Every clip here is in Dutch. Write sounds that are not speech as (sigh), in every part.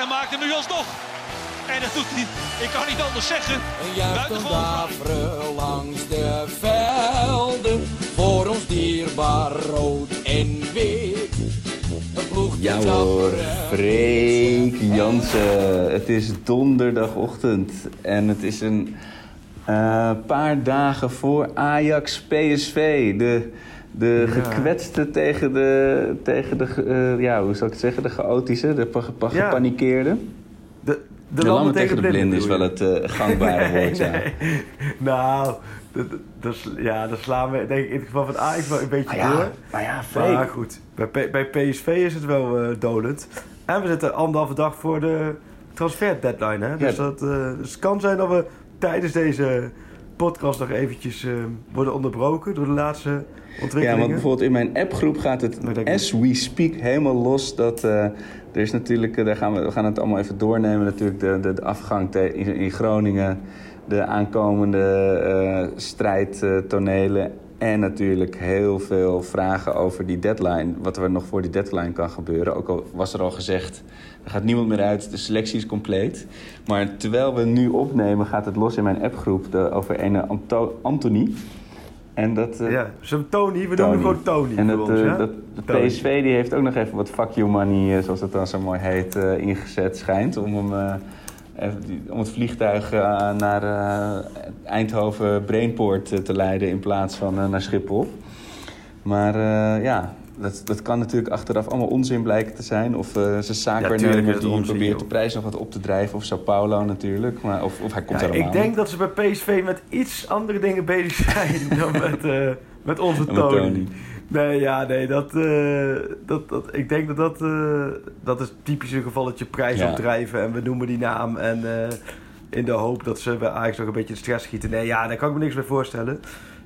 en maakt hem nu alsnog. En dat doet hij, ik kan niet anders zeggen. Een Buitengewoon. langs de velden. Voor ons dierbaar rood en wit. Ja hoor, Freek Jansen. Het is donderdagochtend en het is een eh, paar dagen voor Ajax PSV. De, de gekwetste tegen de, tegen de eh, ja, hoe zou ik het zeggen, de chaotische, de pa- pa- Ja. gepanikeerde. De, De, lammen tegen de blinden is wel het eh, gangbare (laughs) woord, ja. nee. Nou, is- ja, dat slaan we denk ik in het geval van Ajax wel een beetje Maar ja, door. maar ja, Freek. Maar goed, bij, bij PSV is het wel dolend. En we zitten anderhalve dag voor de transfer deadline. Hè? Dus, Ja. dat, dus het kan zijn dat we tijdens deze podcast nog eventjes eh, worden onderbroken door de laatste Ja, ontwikkelingen. want bijvoorbeeld in mijn appgroep gaat het as we speak helemaal los. Dat, eh, er is natuurlijk, eh, daar gaan we, we gaan het allemaal even doornemen. Natuurlijk de, de, de afgang te- in, in Groningen, de aankomende strijdtonelen. En natuurlijk heel veel vragen over die deadline. Wat er nog voor die deadline kan gebeuren. Ook al was er al gezegd, er gaat niemand meer uit, de selectie is compleet. Maar terwijl we nu opnemen, gaat het los in mijn appgroep de, over een Anto, Anthony. En dat, eh, Ja, zo'n Tony, we noemen hem gewoon Tony en dat, ons, eh, dat, de Tony. PSV die heeft ook nog even wat fuck you money, eh, zoals het dan zo mooi heet, ingezet schijnt. Om, hem, om het vliegtuig eh, naar eh, Eindhoven Brainport eh, te leiden in plaats van naar Schiphol. Maar ja, dat, dat kan natuurlijk achteraf allemaal onzin blijken te zijn. Of zijn tuurlijk is zaakwaarnemer het die onzin, probeert joh. de prijs nog wat op te drijven. Of Sao Paulo natuurlijk. Maar, of, of hij komt Ja, helemaal ik denk dat ze bij PSV met iets andere dingen bezig zijn (laughs) dan met, met onze met Tony. Nee, ja, nee, dat, eh, dat, dat, ik denk dat dat, eh, dat is typisch een gevalletje prijs Ja. opdrijven en we noemen die naam en eh, in de hoop dat ze bij Ajax nog een beetje in stress schieten. Nee, ja, daar kan ik me niks bij voorstellen.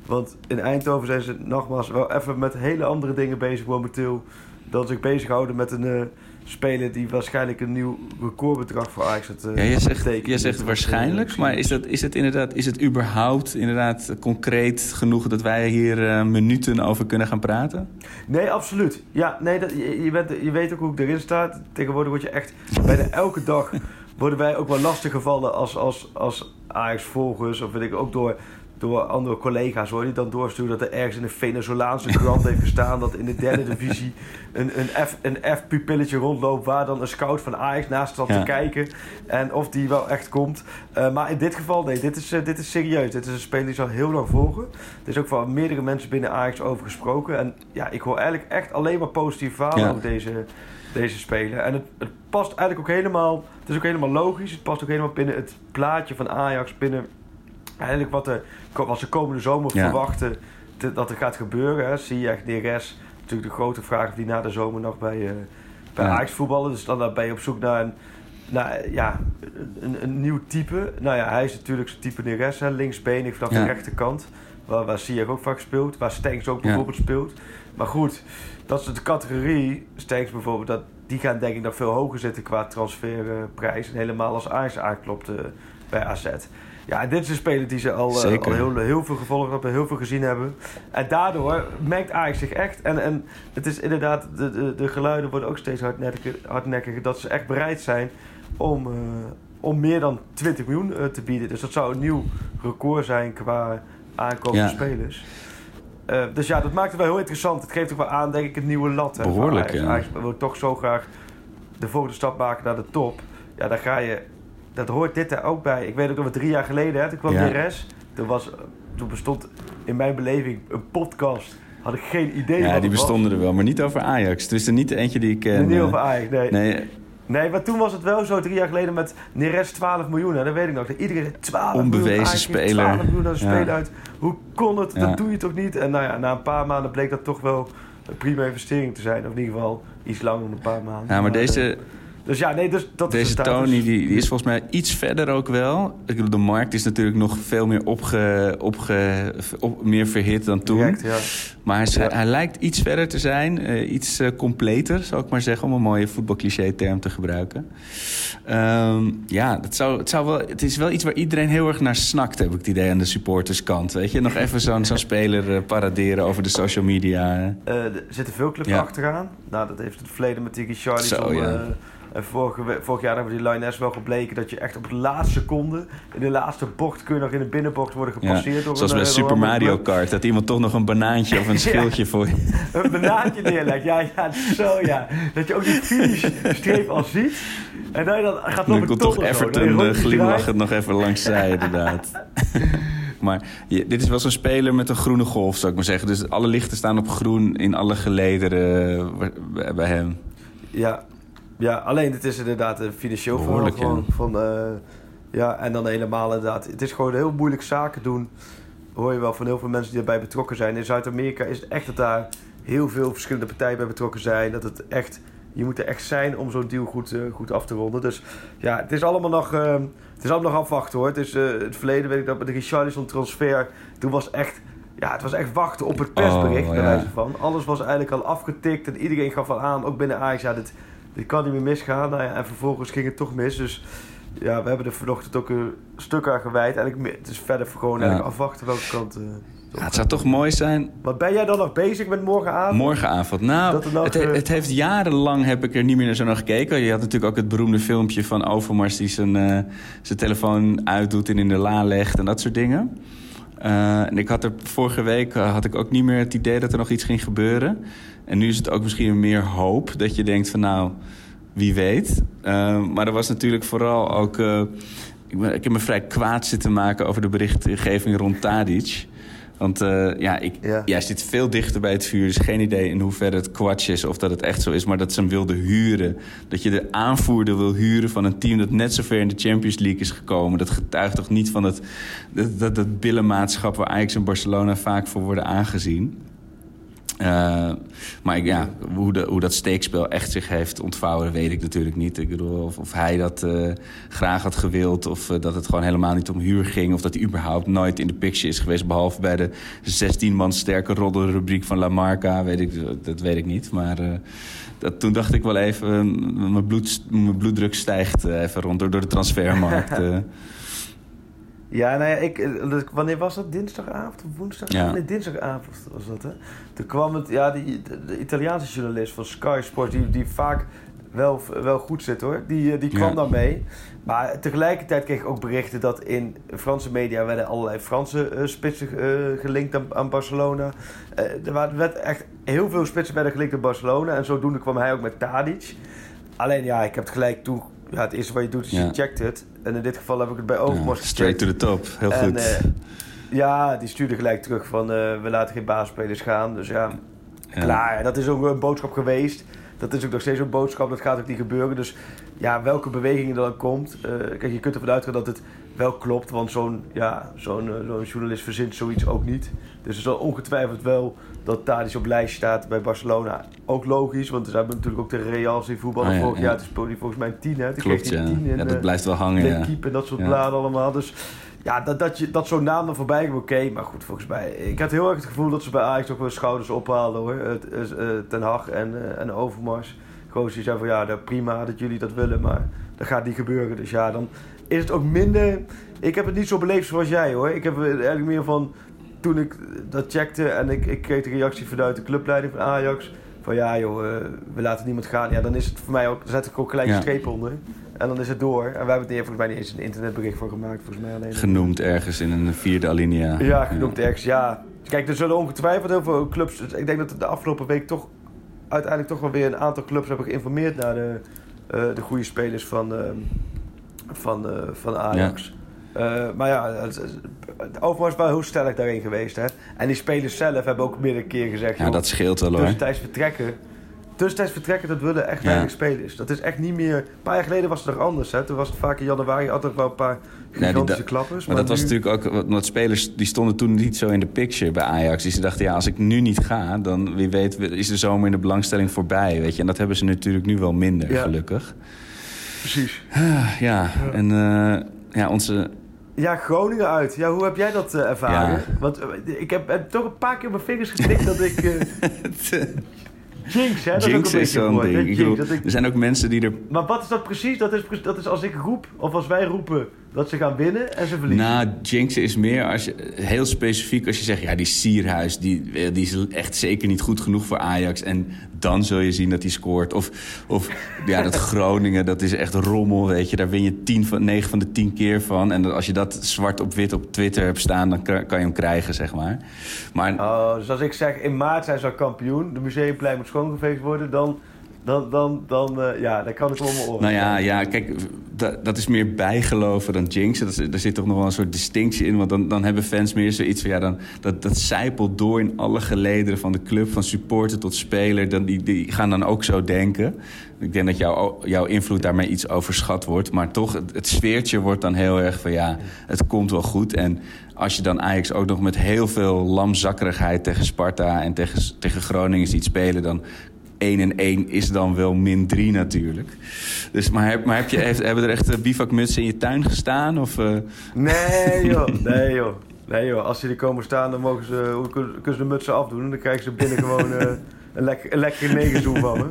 Want in Eindhoven zijn ze nogmaals wel even met hele andere dingen bezig momenteel dan zich bezighouden met een speler die waarschijnlijk een nieuw recordbedrag voor Ajax het Ja, jij zegt, betekent. jij zegt waarschijnlijk, eh, maar is, dat, is het inderdaad, is het überhaupt inderdaad concreet genoeg dat wij hier eh, minuten over kunnen gaan praten? Nee, absoluut. Ja, nee, dat, je, je, bent, je weet ook hoe ik erin sta. Tegenwoordig word je echt... Bijna elke dag (laughs) worden wij ook wel lastig gevallen als, als, als Ajax-volgers. Of weet ik ook door, door andere collega's hoor. Die dan doorsturen dat er ergens in een Venezolaanse krant heeft gestaan... dat in de derde (laughs) divisie een, een, F, een F-pupilletje rondloopt... waar dan een scout van Ajax naast staat Ja. te kijken. En of die wel echt komt. Eh, maar in dit geval, nee, dit is, eh, dit is serieus. Dit is een speler die ze al heel lang volgen. Er is ook van meerdere mensen binnen Ajax over gesproken. En ja, ik hoor eigenlijk echt alleen maar positieve verhalen Ja. over deze, deze speler. En het, het past eigenlijk ook helemaal... Het is ook helemaal logisch. Het past ook helemaal binnen het plaatje van Ajax. Binnen eigenlijk wat, de, wat ze komende zomer Ja. verwachten te- dat er gaat gebeuren. Hè. Zie je echt Neres. Natuurlijk de grote vraag of die na de zomer nog bij, eh, bij Ja. Ajax voetballen. Dus dan ben je op zoek naar een, naar, ja, een, een nieuw type. Nou ja, hij is natuurlijk zijn type Neres. hè, Linksbenig vanaf Ja. de rechterkant. Waar, waar ook vaak speelt. Waar Stenks ook bijvoorbeeld speelt. Maar goed, dat is de categorie. Stenks bijvoorbeeld, dat, die gaan denk ik nog veel hoger zitten qua transferprijs. En helemaal als Ajax aanklopt eh, bij AZ. Ja, dit is een speler die ze al, eh, al heel, heel veel gevolgd hebben, heel veel gezien hebben. En daardoor merkt Ajax zich echt. En, en het is inderdaad, de, de, de geluiden worden ook steeds hardnekkiger, hardnekkiger dat ze echt bereid zijn om, eh, om meer dan 20 miljoen eh, te bieden. Dus dat zou een nieuw record zijn qua aankomende Ja. spelers. Dus ja, dat maakt het wel heel interessant. Het geeft ook wel aan, denk ik, een nieuwe lat. Hè, Behoorlijk, Ajax. ja. Ajax wil toch zo graag de volgende stap maken naar de top. Ja, dan ga je dat hoort dit er ook bij. Ik weet ook nog drie jaar geleden, hè, toen kwam Ja. Neres. Toen, was, toen bestond in mijn beleving een podcast. Had ik geen idee Ja, die was. bestonden er wel, maar niet over Ajax. Het is er niet eentje die ik ken. Niet eh. over Ajax, nee. nee. Nee, maar toen was het wel zo, drie jaar geleden met Neres 12 miljoen. hè, Dat weet ik nog. Dat Iedereen zei, 12 Onbewezen miljoen, geeft speler. 12 miljoen de Ja. speler uit. Hoe kon het? Ja. Dat doe je toch niet? En nou ja, na een paar maanden bleek dat toch wel een prima investering te zijn. Of in ieder geval iets langer dan een paar maanden. ja, maar eh, deze, Dus ja, nee, dus dat is Deze status. Tony die, die is volgens mij iets verder ook wel. Ik bedoel, de markt is natuurlijk nog veel meer, opge, opge, op, meer verhit dan toen. Direct, ja. Maar hij, is- Ja. hij lijkt iets verder te zijn. eh, iets eh, completer, zou ik maar zeggen. Om een mooie voetbalcliché-term te gebruiken. Ehm, ja, dat zou, het, zou wel, het is wel iets waar iedereen heel erg naar snakt, heb ik het idee, aan de supporterskant. Weet je, nog even zo'n zo'n speler eh, paraderen over de social media. Er zitten veel clubs Ja. achteraan. Nou, dat heeft het verleden met Tiki Charlie. Zo, ja. En vorige, vorig jaar hebben we die Lioness wel gebleken dat je echt op de laatste seconde, in de laatste bocht, kun je nog in de binnenbocht worden Ja, gepasseerd. door zoals een, bij eh, Super Mario. Kart. Dat iemand toch nog een banaantje of een (laughs) Ja. schildje voor je... (laughs) Een banaantje neerlegt. Ja, ja, zo ja. Dat je ook die finishstreep al ziet. En dan, dan gaat nog komt toch Everton glimlachend nog even langs (laughs) zij, inderdaad. maar je- dit is wel zo'n speler met een groene golf, zou ik maar zeggen. Dus alle lichten staan op groen in alle gelederen eh, bij hem. Ja. Ja, alleen het is inderdaad een financieel verhaal. Van, eh, ja, en dan helemaal inderdaad. Het is gewoon heel moeilijk zaken doen. Hoor je wel van heel veel mensen die erbij betrokken zijn. In Zuid-Amerika is het echt dat daar heel veel verschillende partijen bij betrokken zijn. Dat het echt, je moet er echt zijn om zo'n deal goed, eh, goed af te ronden. Dus ja, het is allemaal nog, eh, het is allemaal nog afwachten hoor. Het, is, het verleden weet ik dat met de Richarlison transfer. Toen was echt, ja, het was echt wachten op het persbericht. Oh, ja. van. Alles was eigenlijk al afgetikt en iedereen gaf al aan, ook binnen Ajax, ja, dit, dit kan niet meer misgaan. Nou ja, en vervolgens ging het toch mis. Dus ja, we hebben er vanochtend ook een stuk aan gewijd. Eigenlijk, meer- het is verder gewoon Ja. afwachten welke kant. het Ja, het zou toch mooi zijn. Wat ben jij dan nog bezig met morgenavond? Morgenavond. Nou, nog, het, he- eh, het heeft jarenlang heb ik er niet meer naar zo naar gekeken. Je had natuurlijk ook het beroemde filmpje van Overmars die zijn, eh, zijn telefoon uitdoet en in de la legt en dat soort dingen. Eh, en ik had er vorige week eh, had ik ook niet meer het idee dat er nog iets ging gebeuren. En nu is het ook misschien meer hoop dat je denkt van nou, wie weet. Eh, maar er was natuurlijk vooral ook. ik, ben, ik heb me vrij kwaad zitten maken over de berichtgeving rond Tadic. Want eh, ja, ik, Ja. jij zit veel dichter bij het vuur. Dus geen idee in hoeverre het kwatsch is of dat het echt zo is. Maar dat ze hem wilden huren. Dat je de aanvoerder wil huren van een team dat net zover in de Champions League is gekomen. Dat getuigt toch niet van het, dat, dat, dat billenmaatschap waar Ajax en Barcelona vaak voor worden aangezien. Eh, maar ik- ja, hoe, de, hoe dat steekspel echt zich heeft ontvouwen, weet ik natuurlijk niet. Ik bedoel, of, of hij dat eh, graag had gewild, of eh, dat het gewoon helemaal niet om huur ging, of dat hij überhaupt nooit in de picture is geweest, behalve bij de 16 man sterke roddelrubriek van La Marca, weet ik, dat weet ik niet. Maar dat, toen dacht ik wel even, mijn, bloed, mijn bloeddruk stijgt even rond door, door de transfermarkt. (laughs) Ja, nou ja, ik, dat- wanneer was dat? Dinsdagavond of woensdag? Ja. Nee, dinsdagavond was dat, hè? Toen kwam het, ja, die, de, Italiaanse journalist van Sky Sports, die, die vaak wel, wel goed zit hoor, die, eh, die kwam Ja. dan mee. Maar tegelijkertijd kreeg ik ook berichten dat in Franse media werden allerlei Franse eh, spitsen eh, gelinkt aan, aan Barcelona. Er werd echt heel veel spitsen werden gelinkt aan Barcelona en zodoende kwam hij ook met Tadic. Alleen ja, ik heb het gelijk toen, ja, het eerste wat je doet is je checkt het. En in dit geval heb ik het bij Ja, Overmars straight to the top, heel en, goed. eh, ja, die stuurde gelijk terug van eh, we laten geen basisspelers gaan. Dus ja, Ja. klaar. Dat is ook een boodschap geweest. Dat is ook nog steeds een boodschap. Dat gaat ook niet gebeuren. Dus ja, welke beweging er dan komt. eh, kijk, je kunt ervan uitgaan dat het wel klopt. Want zo'n ja, zo'n eh, zo'n journalist verzint zoiets ook niet. Dus er zal ongetwijfeld wel dat Tadic op lijst staat bij Barcelona. Ook logisch, want ze hebben natuurlijk ook de Reals die voetballen Oh ja, vorig ja. jaar. Hij volgens mij een 10, hè? Klopt, ja. een 10 in, ja. Dat eh, blijft wel hangen, ja. En dat soort bladen allemaal. Dus ja, dat, dat, je, dat zo'n naam er voorbij komt, oké. maar goed, volgens mij... Ik had heel erg het gevoel dat ze bij Ajax ook wel schouders ophalen, hoor. Het, is, Ten Hag en, eh, en Overmars. Gewoon ze zei van, ja, prima dat jullie dat willen, maar dat gaat niet gebeuren. Dus ja, dan is het ook minder... Ik heb het niet zo beleefd zoals jij, hoor. Ik heb er eigenlijk meer van... Toen ik dat checkte en ik, ik kreeg de reactie vanuit de clubleiding van Ajax... Van ja joh, eh, we laten niemand gaan. Ja, dan is het voor mij ook... Dan zet ik ook gelijk een Ja. streep onder. En dan is het door. En we hebben het hier volgens mij niet eens een internetbericht van gemaakt. Volgens mij alleen. Genoemd ergens in een vierde alinea. Ja, genoemd ergens, ja. Kijk, er zullen ongetwijfeld heel veel clubs... Ik denk dat de afgelopen week toch... Uiteindelijk toch wel weer een aantal clubs hebben geïnformeerd... naar de, eh, de goede spelers van, ehm, van, eh, van Ajax. Eh, maar ja, het, het, overigens wel heel stellig daarin geweest. Hè? En die spelers zelf hebben ook meerdere keer gezegd... Ja, joh, dat scheelt wel hoor. tussentijds vertrekken. Tussentijds vertrekken, dat willen echt Ja. weinig spelers. Dat is echt niet meer... Een paar jaar geleden was het nog anders. Hè? Toen was het vaak in januari altijd wel een paar gigantische klappers. Maar dat was natuurlijk ook... Want spelers die stonden toen niet zo in de picture bij Ajax. Dus ze dachten, ja, als ik nu niet ga... dan wie weet is de zomer in de belangstelling voorbij. Weet je? En dat hebben ze natuurlijk nu wel minder, Ja. gelukkig. Precies. Ah, ja, en eh, ja, onze... Ja, Groningen uit. Ja, hoe heb jij dat eh, ervaren? Ja. Want eh, ik heb toch een paar keer op mijn vingers getikt dat ik... (laughs) eh, Jinx, hè? Dat Jinx ook een is beetje zo'n ding. Ik Jinx, bedoel, dat ik- Er zijn ook mensen die er Maar wat is dat precies? Dat is, dat is als ik roep, of als wij roepen, dat ze gaan winnen en ze verliezen. Nou, jinxen is meer als je, heel specifiek als je zegt... ja, die Sierhuis, die, die is echt zeker niet goed genoeg voor Ajax... en dan zul je zien dat hij scoort. Of, of ja, dat (laughs) Groningen, dat is echt rommel, weet je. Daar win je 10 van, 9 van de 10 keer van. En als je dat zwart op wit op Twitter hebt staan... dan kan kan je hem krijgen, zeg maar. Maar Oh, dus als ik zeg in maart zijn ze al kampioen, de museumplein moet schoongeveegd worden, dan, dan, dan, dan, eh, ja, dan kan ik wel mijn oren. Nou ja, ja kijk, dat, dat is meer bijgeloven dan jinxen. Dat, daar zit toch nog wel een soort distinctie in. Want dan, dan hebben fans meer zoiets van... ja, dan, dat, dat zijpelt door in alle gelederen van de club... van supporter tot speler. Dan, die, die gaan dan ook zo denken. Ik denk dat jouw jouw invloed daarmee iets overschat wordt. Maar toch, het, het sfeertje wordt dan heel erg van... ja, het komt wel goed. En als je dan Ajax ook nog met heel veel lamzakkerigheid... tegen Sparta en tegen, tegen Groningen ziet spelen... dan 1 en 1 is dan wel min 3 natuurlijk. Dus, maar heb, maar heb je, heeft, hebben er echt eh, bivakmutsen in je tuin gestaan? Of, eh? Nee (laughs) joh, nee joh. Nee joh, als ze er komen staan, dan mogen ze, kunnen ze de mutsen afdoen. Dan krijgen ze binnen gewoon eh, een, lekker, een lekkere negerzoen van me.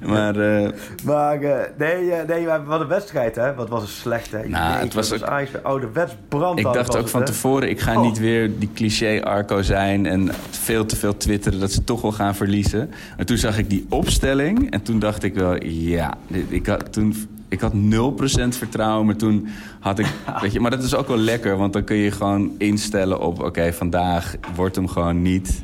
(laughs) Maar eh, Maar eh, nee, eh, nee, maar wat een wedstrijd hè. Wat was het slecht hè. Nou, het was ook- ouderwets brand ik dacht ook van tevoren, ik ga Oh. niet weer die cliché-arco zijn... en veel te veel twitteren dat ze toch wel gaan verliezen. En toen zag ik die opstelling en toen dacht ik wel... ja, ik had, toen, ik had 0% vertrouwen, maar toen had ik... (laughs) Weet je, maar dat is ook wel lekker, want dan kun je gewoon instellen op... oké, vandaag wordt hem gewoon niet...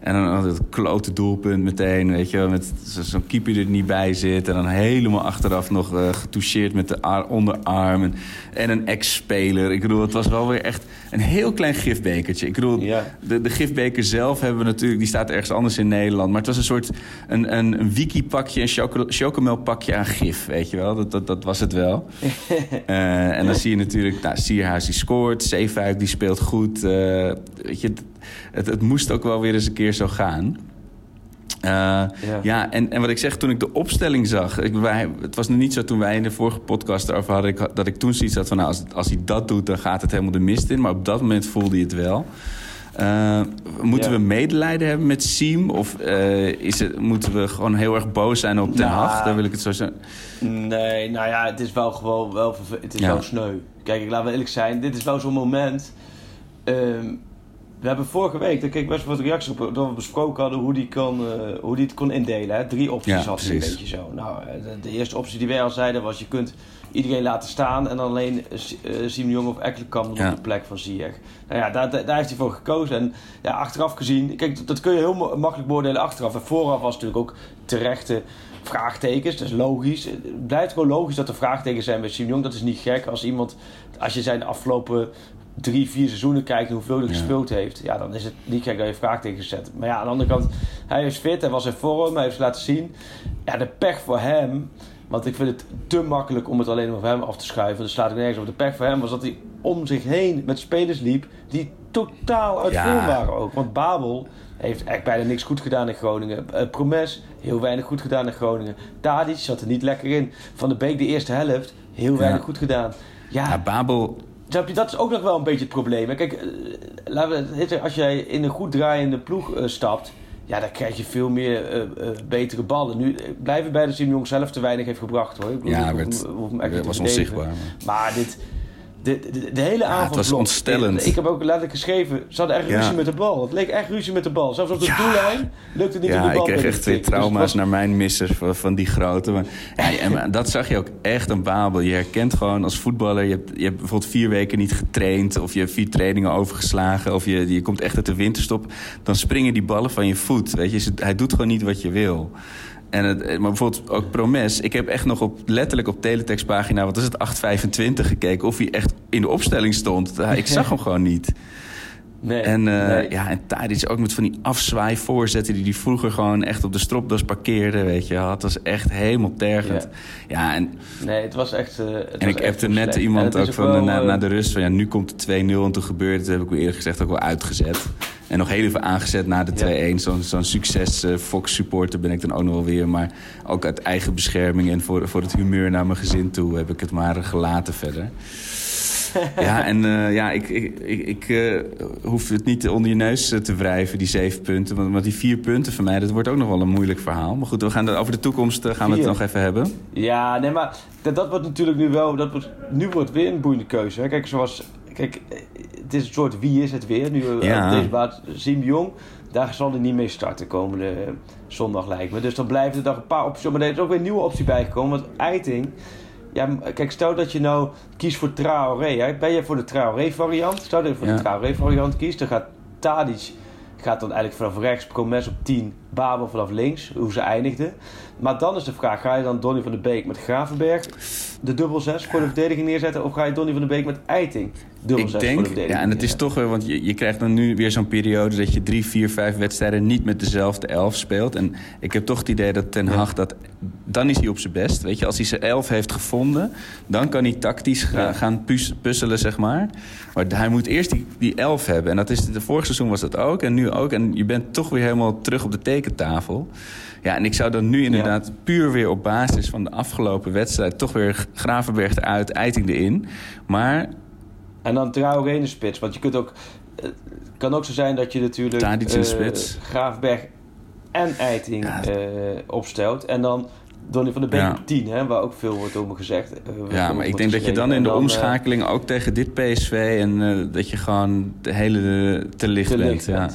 En dan had het klote doelpunt meteen, weet je wel, met zo- zo'n keeper die er niet bij zit. En dan helemaal achteraf nog eh, getoucheerd met de ar- onderarm. En, en een ex-speler. Ik bedoel, het was wel weer echt een heel klein gifbekertje. Ik bedoel, Ja. de, de gifbeker zelf hebben we natuurlijk, die staat ergens anders in Nederland. Maar het was een soort een, een, een wiki-pakje, een choco- chocomelpakje aan gif, weet je wel. Dat, dat, dat was het wel. (laughs) Eh, en dan zie je natuurlijk, nou, Sierhuis die scoort, Zeefuik die speelt goed. Eh, weet je, het, het moest ook wel weer eens een keer zo gaan. Eh, ja, en, en wat ik zeg, toen ik de opstelling zag... Ik, wij, het was nog niet zo toen wij in de vorige podcast erover hadden... Ik, dat ik toen zoiets had van, nou, als, als hij dat doet... dan gaat het helemaal de mist in. Maar op dat moment voelde hij het wel. Eh, moeten Ja. we medelijden hebben met Siem? Of eh, is het, moeten we gewoon heel erg boos zijn op Den Nou, Haag? Daar wil ik het zo zeggen. Nee, nou ja, het is wel gewoon wel, het is Ja. wel sneu. Kijk, ik laat wel eerlijk zijn, dit is wel zo'n moment. Ehm, we hebben vorige week, daar keek ik best wel wat reacties op, dat we besproken hadden hoe die, kan, eh, hoe die het kon indelen. Hè? Drie opties Ja, had hij een beetje zo. Nou, eh, de, de eerste optie die wij al zeiden was, je kunt iedereen laten staan en dan alleen Si- eh, Siem de Jong of Ekkelenkamp Ja. op de plek van Ziyech. Nou ja, daar, daar daar heeft hij voor gekozen. En ja, achteraf gezien, kijk, dat- dat kun je heel ma- makkelijk beoordelen achteraf. En vooraf was het natuurlijk ook terechte vraagtekens, dat is logisch. Het blijft gewoon logisch dat er vraagtekens zijn bij Siem de Jong. Dat is niet gek als iemand, als je zijn afgelopen drie, vier seizoenen kijkt hoeveel hij Ja. gespeeld heeft, ja, dan is het niet gek dat je vraagtekens zet. Maar ja, aan de andere kant, hij is fit, hij was in vorm, hij heeft het laten zien. Ja, de pech voor hem, want ik vind het te makkelijk om het alleen op hem af te schuiven, dus slaat ik nergens op. De pech voor hem was dat hij om zich heen met spelers liep die totaal uit Ja. vorm waren ook. Want Babel heeft echt bijna niks goed gedaan in Groningen. Eh, Promes, heel weinig goed gedaan in Groningen. Tadic zat er niet lekker in. Van de Beek de eerste helft, heel weinig Ja. goed gedaan. Ja, Ja, Babel... Dat is ook nog wel een beetje het probleem. Kijk, eh, laten we als jij in een goed draaiende ploeg eh, stapt, ja, dan krijg je veel meer eh, betere ballen. Nu blijven bij de Sim Jong zelf te weinig heeft gebracht hoor. Ik bedoel, Ja, hoef hoef echt was onzichtbaar. Maar dit, de, de, de hele avond. was ontstellend. Ik heb ook letterlijk geschreven, ze hadden echt Ja. ruzie met de bal. Het leek echt ruzie met de bal. Zelfs op de Ja. doellijn lukte het niet om Ja, de ik bal kreeg binnen echt te twee. Dus het trauma's was- naar mijn missers van, van die grote. Maar, ja, en, dat zag je ook echt een babel. Je herkent gewoon als voetballer... Je hebt, je hebt bijvoorbeeld vier weken niet getraind... of je hebt vier trainingen overgeslagen... of je, je komt echt uit de winterstop... dan springen die ballen van je voet. Weet je? Hij doet gewoon niet wat je wil. En het, maar bijvoorbeeld ook Promes. Ik heb echt nog op, letterlijk op teletextpagina, wat is het, 825 gekeken... of hij echt in de opstelling stond. Ik zag (laughs) hem gewoon niet. Nee, en, uh, nee. ja, en Tadic ook met van die afzwaai voorzetten... die hij vroeger gewoon echt op de stropdas parkeerde, weet je. Dat was echt helemaal tergend. Ja, ja en... Nee, het was echt... Uh, het en ik appte net slecht. iemand ook, ook van na, uh, na, de rust van... ja, nu komt de 2-0 en toen gebeurde het, heb ik eerlijk gezegd ook wel uitgezet. En nog heel even aangezet na de 2-1. Zo'n zo'n succes uh, Fox-supporter ben ik dan ook nog wel weer. Maar ook uit eigen bescherming en voor, voor het humeur naar mijn gezin toe... heb ik het maar gelaten verder. (laughs) ja, en uh, ja, ik, ik, ik, ik uh, hoef het niet onder je neus te wrijven, die zeven punten. Want, want, die vier punten van mij, dat wordt ook nog wel een moeilijk verhaal. Maar goed, we gaan over de toekomst uh, gaan we het nog even hebben. Ja, nee, maar dat, dat wordt natuurlijk nu wel... Dat wordt, nu wordt weer een boeiende keuze. Hè? Kijk, zoals... Kijk, het is een soort wie is het weer. Nu ja. deze baat, Siem Jong, daar zal hij niet mee starten komende zondag lijkt me. Dus dan blijven er nog een paar opties. Maar er is ook weer een nieuwe optie bijgekomen. Want Eiting... Ja, kijk, stel dat je nou kiest voor Traoré. Hè? Ben je voor de Traoré-variant? Stel dat je voor Ja. de Traoré-variant kiest, dan gaat Tadic gaat dan eigenlijk vanaf rechts, Promes op 10, Babel vanaf links, hoe ze eindigden. Maar dan is de vraag, ga je dan Donny van de Beek met Gravenberg de dubbel 6 voor de verdediging neerzetten... of ga je Donny van de Beek met Eiting dubbel Ik 6 voor de denk, verdediging ja, en het is toch weer, want je, je krijgt dan nu weer zo'n periode dat je drie, vier, vijf wedstrijden niet met dezelfde elf speelt. En ik heb toch het idee dat Ten Hag dat, dan is hij op zijn best. Weet je, als hij zijn elf heeft gevonden, dan kan hij tactisch ga- Ja. gaan puz- puzzelen, zeg maar. Maar hij moet eerst die, die elf hebben. En dat is, de vorige seizoen was dat ook en nu ook. En je bent toch weer helemaal terug op de tekentafel. Ja, en ik zou dan nu inderdaad puur weer op basis van de afgelopen wedstrijd... toch weer Gravenberg eruit, Eiting erin. Maar En dan Traoré in de spits. Want je kunt ook... Het kan ook zo zijn dat je natuurlijk... Tadic in de eh, spits. Graafberg en Eiting Ja. eh, opstelt. En dan Donny van de Beek Ja. op 10, hè, waar ook veel wordt over gezegd. eh, Ja, maar ik denk dat je dan in de dan, omschakeling ook tegen dit PSV... en eh, dat je gewoon de hele eh, te licht Te bent. ja.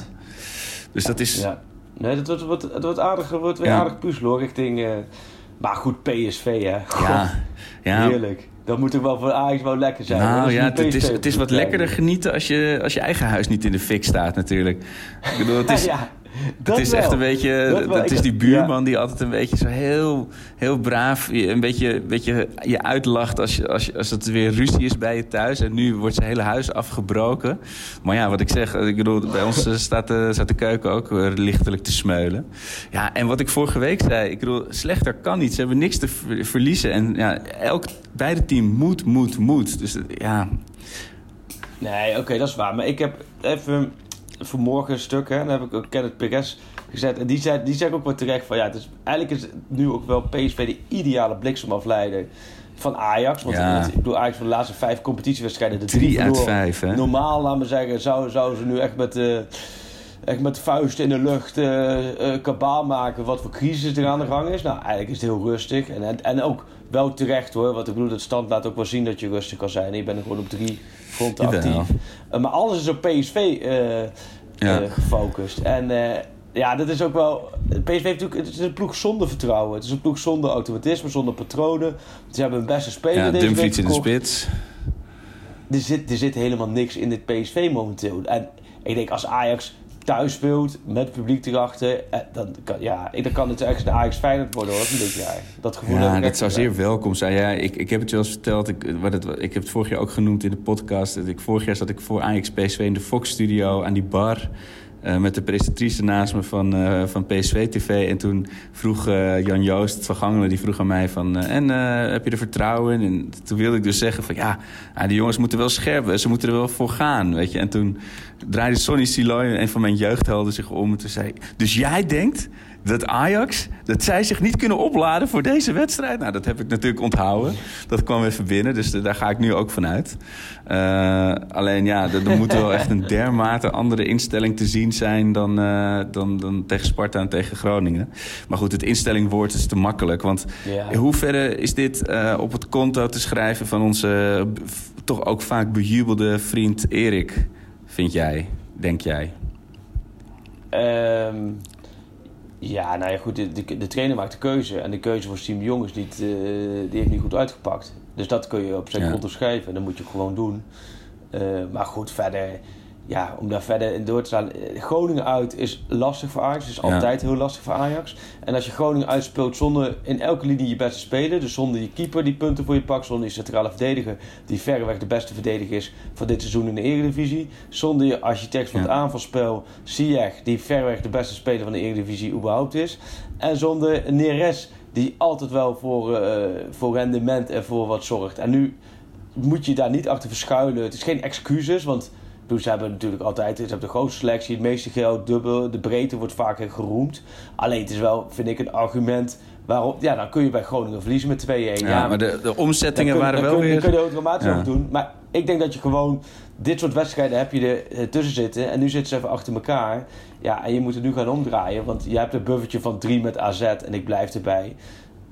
Dus dat is... eh, Ja. Nee, dat wordt, wordt, het wordt, aardig, het wordt weer Ja. aardig puzzel hoor, richting... eh, maar goed, PSV hè. Ja, ja, Heerlijk. Dat moet toch wel voor Ajax wel lekker zijn. nou Dat ja, het, is, het is wat lekkerder genieten als je, als je eigen huis niet in de fik staat natuurlijk. Ik bedoel, het is, (laughs) ja, dat het is wel. echt een beetje... Dat is die buurman die altijd een beetje zo heel, heel braaf... je- een beetje, een beetje je uitlacht als, je, als, je, als het weer ruzie is bij je thuis. En nu wordt zijn hele huis afgebroken. Maar ja, wat ik zeg, ik bedoel, bij ons eh, staat de, staat de keuken ook weer lichtelijk te smeulen. Ja, en wat ik vorige week zei, ik bedoel, slechter kan niet. Ze hebben niks te ver- verliezen. En ja, elk, beide team moet, moet, moet. Dus eh, ja, Nee, oké, dat is waar. Maar ik heb even vanmorgen een stuk, hè, dan heb ik ook Kenneth Perez gezet. En die zei, die zei ook wel terecht van ja, het is, eigenlijk is nu ook wel PSV de ideale bliksemafleider van Ajax. Want Ja. het- ik bedoel, Ajax van de laatste vijf competitiewedstrijden de drie uit verloren. vijf, hè? Normaal, laten we zeggen, zouden zou ze nu echt met, eh echt met de vuist in de lucht eh, kabaal maken wat voor crisis er aan de gang is. Nou, eigenlijk is het heel rustig. En, en, en ook wel terecht hoor. Want ik bedoel, het stand laat ook wel zien dat je rustig kan zijn. Je bent er gewoon op drie fronten actief. Eh, maar alles is op PSV eh, Ja. eh, gefocust. En ja, dat is ook wel. PSV heeft natuurlijk. Het is een ploeg zonder vertrouwen. Het is een ploeg zonder automatisme, zonder patronen. Ze hebben hun beste speler ja deze Dumfries in de spits. Er zit, er zit helemaal niks in dit PSV momenteel. En ik denk als Ajax thuis speelt met publiek erachter, eh, dan kan, ja, dan kan het echt de Ajax Feyenoord worden hoor. Van dit jaar. Dat gevoel heb Ja, dat zou wel. zeer welkom zijn. Ja, ik, ik heb het je al eens verteld. Ik, wat het, ik heb het vorig jaar ook genoemd in de podcast. Dat Ik, vorig jaar zat ik voor Ajax PSV in de Fox-studio aan die bar. Eh, met de presentatrice naast me van, eh, van PSV TV. En toen vroeg eh, Jan Joost van Gangelen, die vroeg aan mij van... en heb je er vertrouwen in? En toen wilde ik dus zeggen van ja, die jongens moeten wel scherp. Ze moeten er wel voor gaan, weet je. En toen draaide Sonny Siloy, een van mijn jeugdhelden, zich om. En toen zei dus jij denkt dat Ajax, dat zij zich niet kunnen opladen voor deze wedstrijd? Nou, dat heb ik natuurlijk onthouden. Dat kwam even binnen, dus daar ga ik nu ook vanuit. Eh, alleen ja, er, moet wel echt een (laughs) dermate andere instelling te zien zijn dan, eh, dan, dan tegen Sparta en tegen Groningen. Maar goed, het instellingwoord is te makkelijk. Want Ja. in hoeverre is dit eh, op het konto te schrijven van onze toch ook vaak bejubelde vriend Erik, vind jij, denk jij? Ehm, ja, nou ja, goed. De, de, de trainer maakt de keuze. En de keuze voor Siem de Jong is niet, eh, die heeft niet goed uitgepakt. Dus dat kun je op zich Ja. onderschrijven. En dat moet je gewoon doen. Eh, maar goed, verder... ja, om daar verder in door te staan. eh, Groningen uit is lastig voor Ajax. is altijd heel lastig voor Ajax. En als je Groningen uitspeelt zonder in elke linie je beste speler. Dus zonder je keeper die punten voor je pakt. Zonder je centrale verdediger die verreweg de beste verdediger is van dit seizoen in de Eredivisie. Zonder je architect van het aanvalspel Ziyech die verreweg de beste speler van de Eredivisie überhaupt is. En zonder Neres die altijd wel voor, eh, voor rendement en voor wat zorgt. En nu moet je daar niet achter verschuilen. Het is geen excuses, want bedoel, ze hebben natuurlijk altijd ze hebben de grootste selectie, het meeste geld, dubbel, de breedte wordt vaker geroemd. Alleen het is wel, vind ik, een argument waarop, ja, dan kun je bij Groningen verliezen met 2-1. Ja, maar de, de omzettingen kun- waren wel kun, weer... Dan kun je automatisch Ja. over doen. Maar ik denk dat je gewoon... Dit soort wedstrijden heb je er eh, tussen zitten. En nu zitten ze even achter elkaar. Ja, en je moet het nu gaan omdraaien. Want je hebt een buffertje van 3 met AZ. En ik blijf erbij.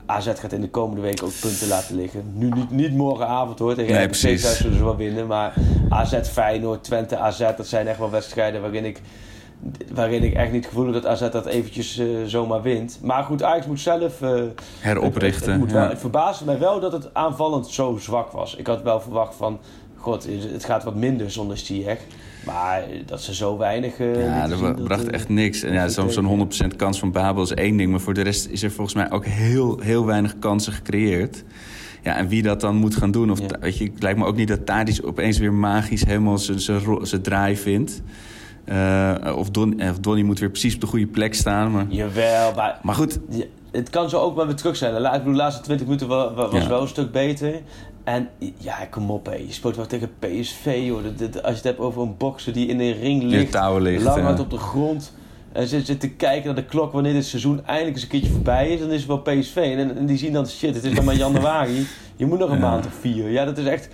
AZ gaat in de komende week ook punten laten liggen. Nu niet, niet morgenavond hoor. Tegen Nee, precies. thuis zullen ze wel winnen. Maar AZ, Feyenoord, Twente, AZ. Dat zijn echt wel wedstrijden waarin ik... Waarin ik echt niet gevoel heb dat AZ dat eventjes eh, zomaar wint. Maar goed, Ajax moet zelf... eh, Heroprichten, Het, het, moet wel, ja. het verbaasde mij wel dat het aanvallend zo zwak was. Ik had wel verwacht van... God, het gaat wat minder zonder Ziyech. Maar dat ze zo weinig... eh, Ja, dat zien, bracht eh, echt niks. En ja, zo'n zo'n 100% kans van Babel is één ding. Maar voor de rest is er volgens mij ook heel, heel weinig kansen gecreëerd. Ja, en wie dat dan moet gaan doen. Of, Ja. weet je, het lijkt me ook niet dat Tadic opeens weer magisch helemaal zijn- draai vindt. Eh, of, Don, of Donny moet weer precies op de goede plek staan. Maar, Jawel, maar... maar goed, Ja, het kan zo ook wel weer terug zijn. De la- ik bedoel, de laatste 20 minuten wa- wa- was Ja. wel een stuk beter. En ja, kom op, hé. je speelt wel tegen PSV. Joh. De- als je het hebt over een bokser die in de ring in ligt, ligt. lang uit op de grond. En zit, zit te kijken naar de klok wanneer dit seizoen eindelijk eens een keertje voorbij is. Dan is het wel PSV. En, en die zien dan, shit, het is dan maar januari. Je moet nog een Ja. maand of vier. Ja, dat is echt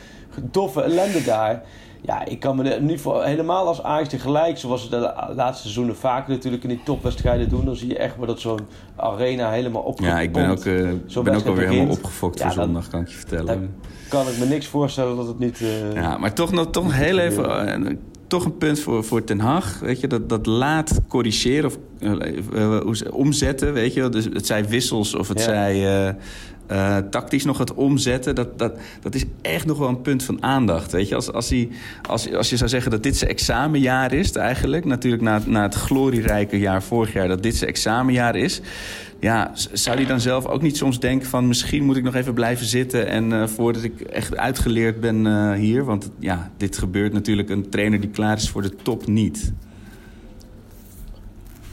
doffe ellende daar. Ja, ik kan me niet voor... Helemaal als Ajax tegelijk, zoals ze de la- laatste seizoenen vaker natuurlijk in die topwedstrijden doen. Dan zie je echt wel dat zo'n arena helemaal opgepompt. Ja, ik ben ook, eh, ben ook alweer helemaal opgefokt Ja, voor zondag, kan ik je vertellen. Kan ik me niks voorstellen dat het niet... eh, Ja, maar toch nog toch heel even... eh, toch een punt voor, voor Ten Hag. Weet je, dat, dat laat corrigeren of omzetten. Weet je, dus het zij wissels of het Ja. zij eh, tactisch nog het omzetten. Dat, dat, dat is echt nog wel een punt van aandacht. Weet je, als, als, hij, als, als je zou zeggen dat dit zijn examenjaar is, eigenlijk. Natuurlijk na, na het glorierijke jaar vorig jaar, dat dit zijn examenjaar is. Ja, zou hij dan zelf ook niet soms denken van... misschien moet ik nog even blijven zitten... en eh, voordat ik echt uitgeleerd ben eh, hier... want ja, dit gebeurt natuurlijk een trainer die klaar is voor de top niet.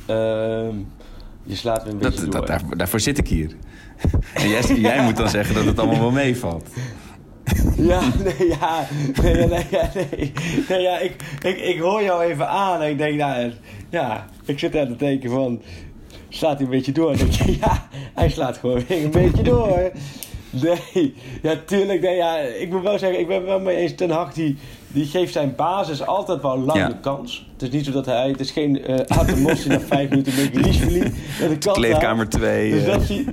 ehm, je slaat me een beetje Dat, door. dat, daar, daarvoor zit ik hier. En (laughs) jij, jij moet dan zeggen dat het allemaal wel meevalt. (laughs) Ja, nee, ja. Nee, nee, nee, nee. Ja, ik, ik, ik hoor jou even aan en ik denk, nou, ja, ik zit aan te denken van, slaat hij een beetje door? (laughs) Denk je, ja, hij slaat gewoon weer een beetje door. Nee, ja, tuurlijk, nee, ja, ik moet wel zeggen, ik ben het wel mee eens, Ten Hag, die, die geeft zijn basis altijd wel lang Ja. de kans. Het is niet zo dat hij, het is geen uh, Atemos die na vijf minuten met Gilishvili met de Kleedkamer 2. dus dat zie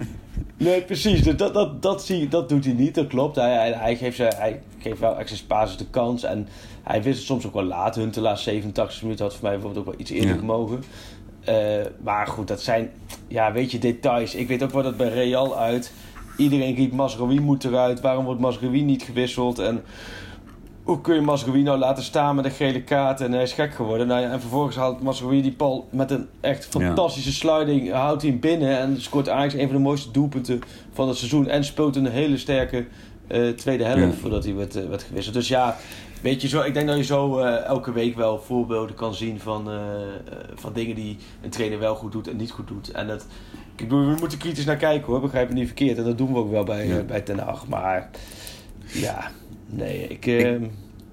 Nee, precies. Dus dat, dat, dat, zie, dat doet hij niet, dat klopt. Hij, hij, hij, geeft, ze, hij geeft wel extra basis de kans. En hij wist het soms ook wel laat. Huntelaar 87 minuten had voor mij bijvoorbeeld ook wel iets eerder Ja. gemogen. Eh, maar goed, dat zijn, ja, weet je, details. Ik weet ook wel dat bij Real uit. Iedereen riep Masraoui moet eruit. Waarom wordt Masraoui niet gewisseld? En hoe kun je Masraoui nou laten staan met een gele kaart en hij is gek geworden. Nou ja, en vervolgens haalt Masraoui die bal met een echt Ja. fantastische sliding, houdt hij hem binnen en scoort Ajax een van de mooiste doelpunten van het seizoen. En speelt een hele sterke eh, tweede helft Ja. voordat hij werd, eh, werd gewisseld. Dus ja, weet je, zo, ik denk dat je zo eh, elke week wel voorbeelden kan zien van, van dingen die een trainer wel goed doet en niet goed doet. En dat, ik bedoel, we moeten kritisch naar kijken hoor, begrijp me niet verkeerd. En dat doen we ook wel bij, Ja. bij Ten Hag. Maar ja, nee, ik... eh,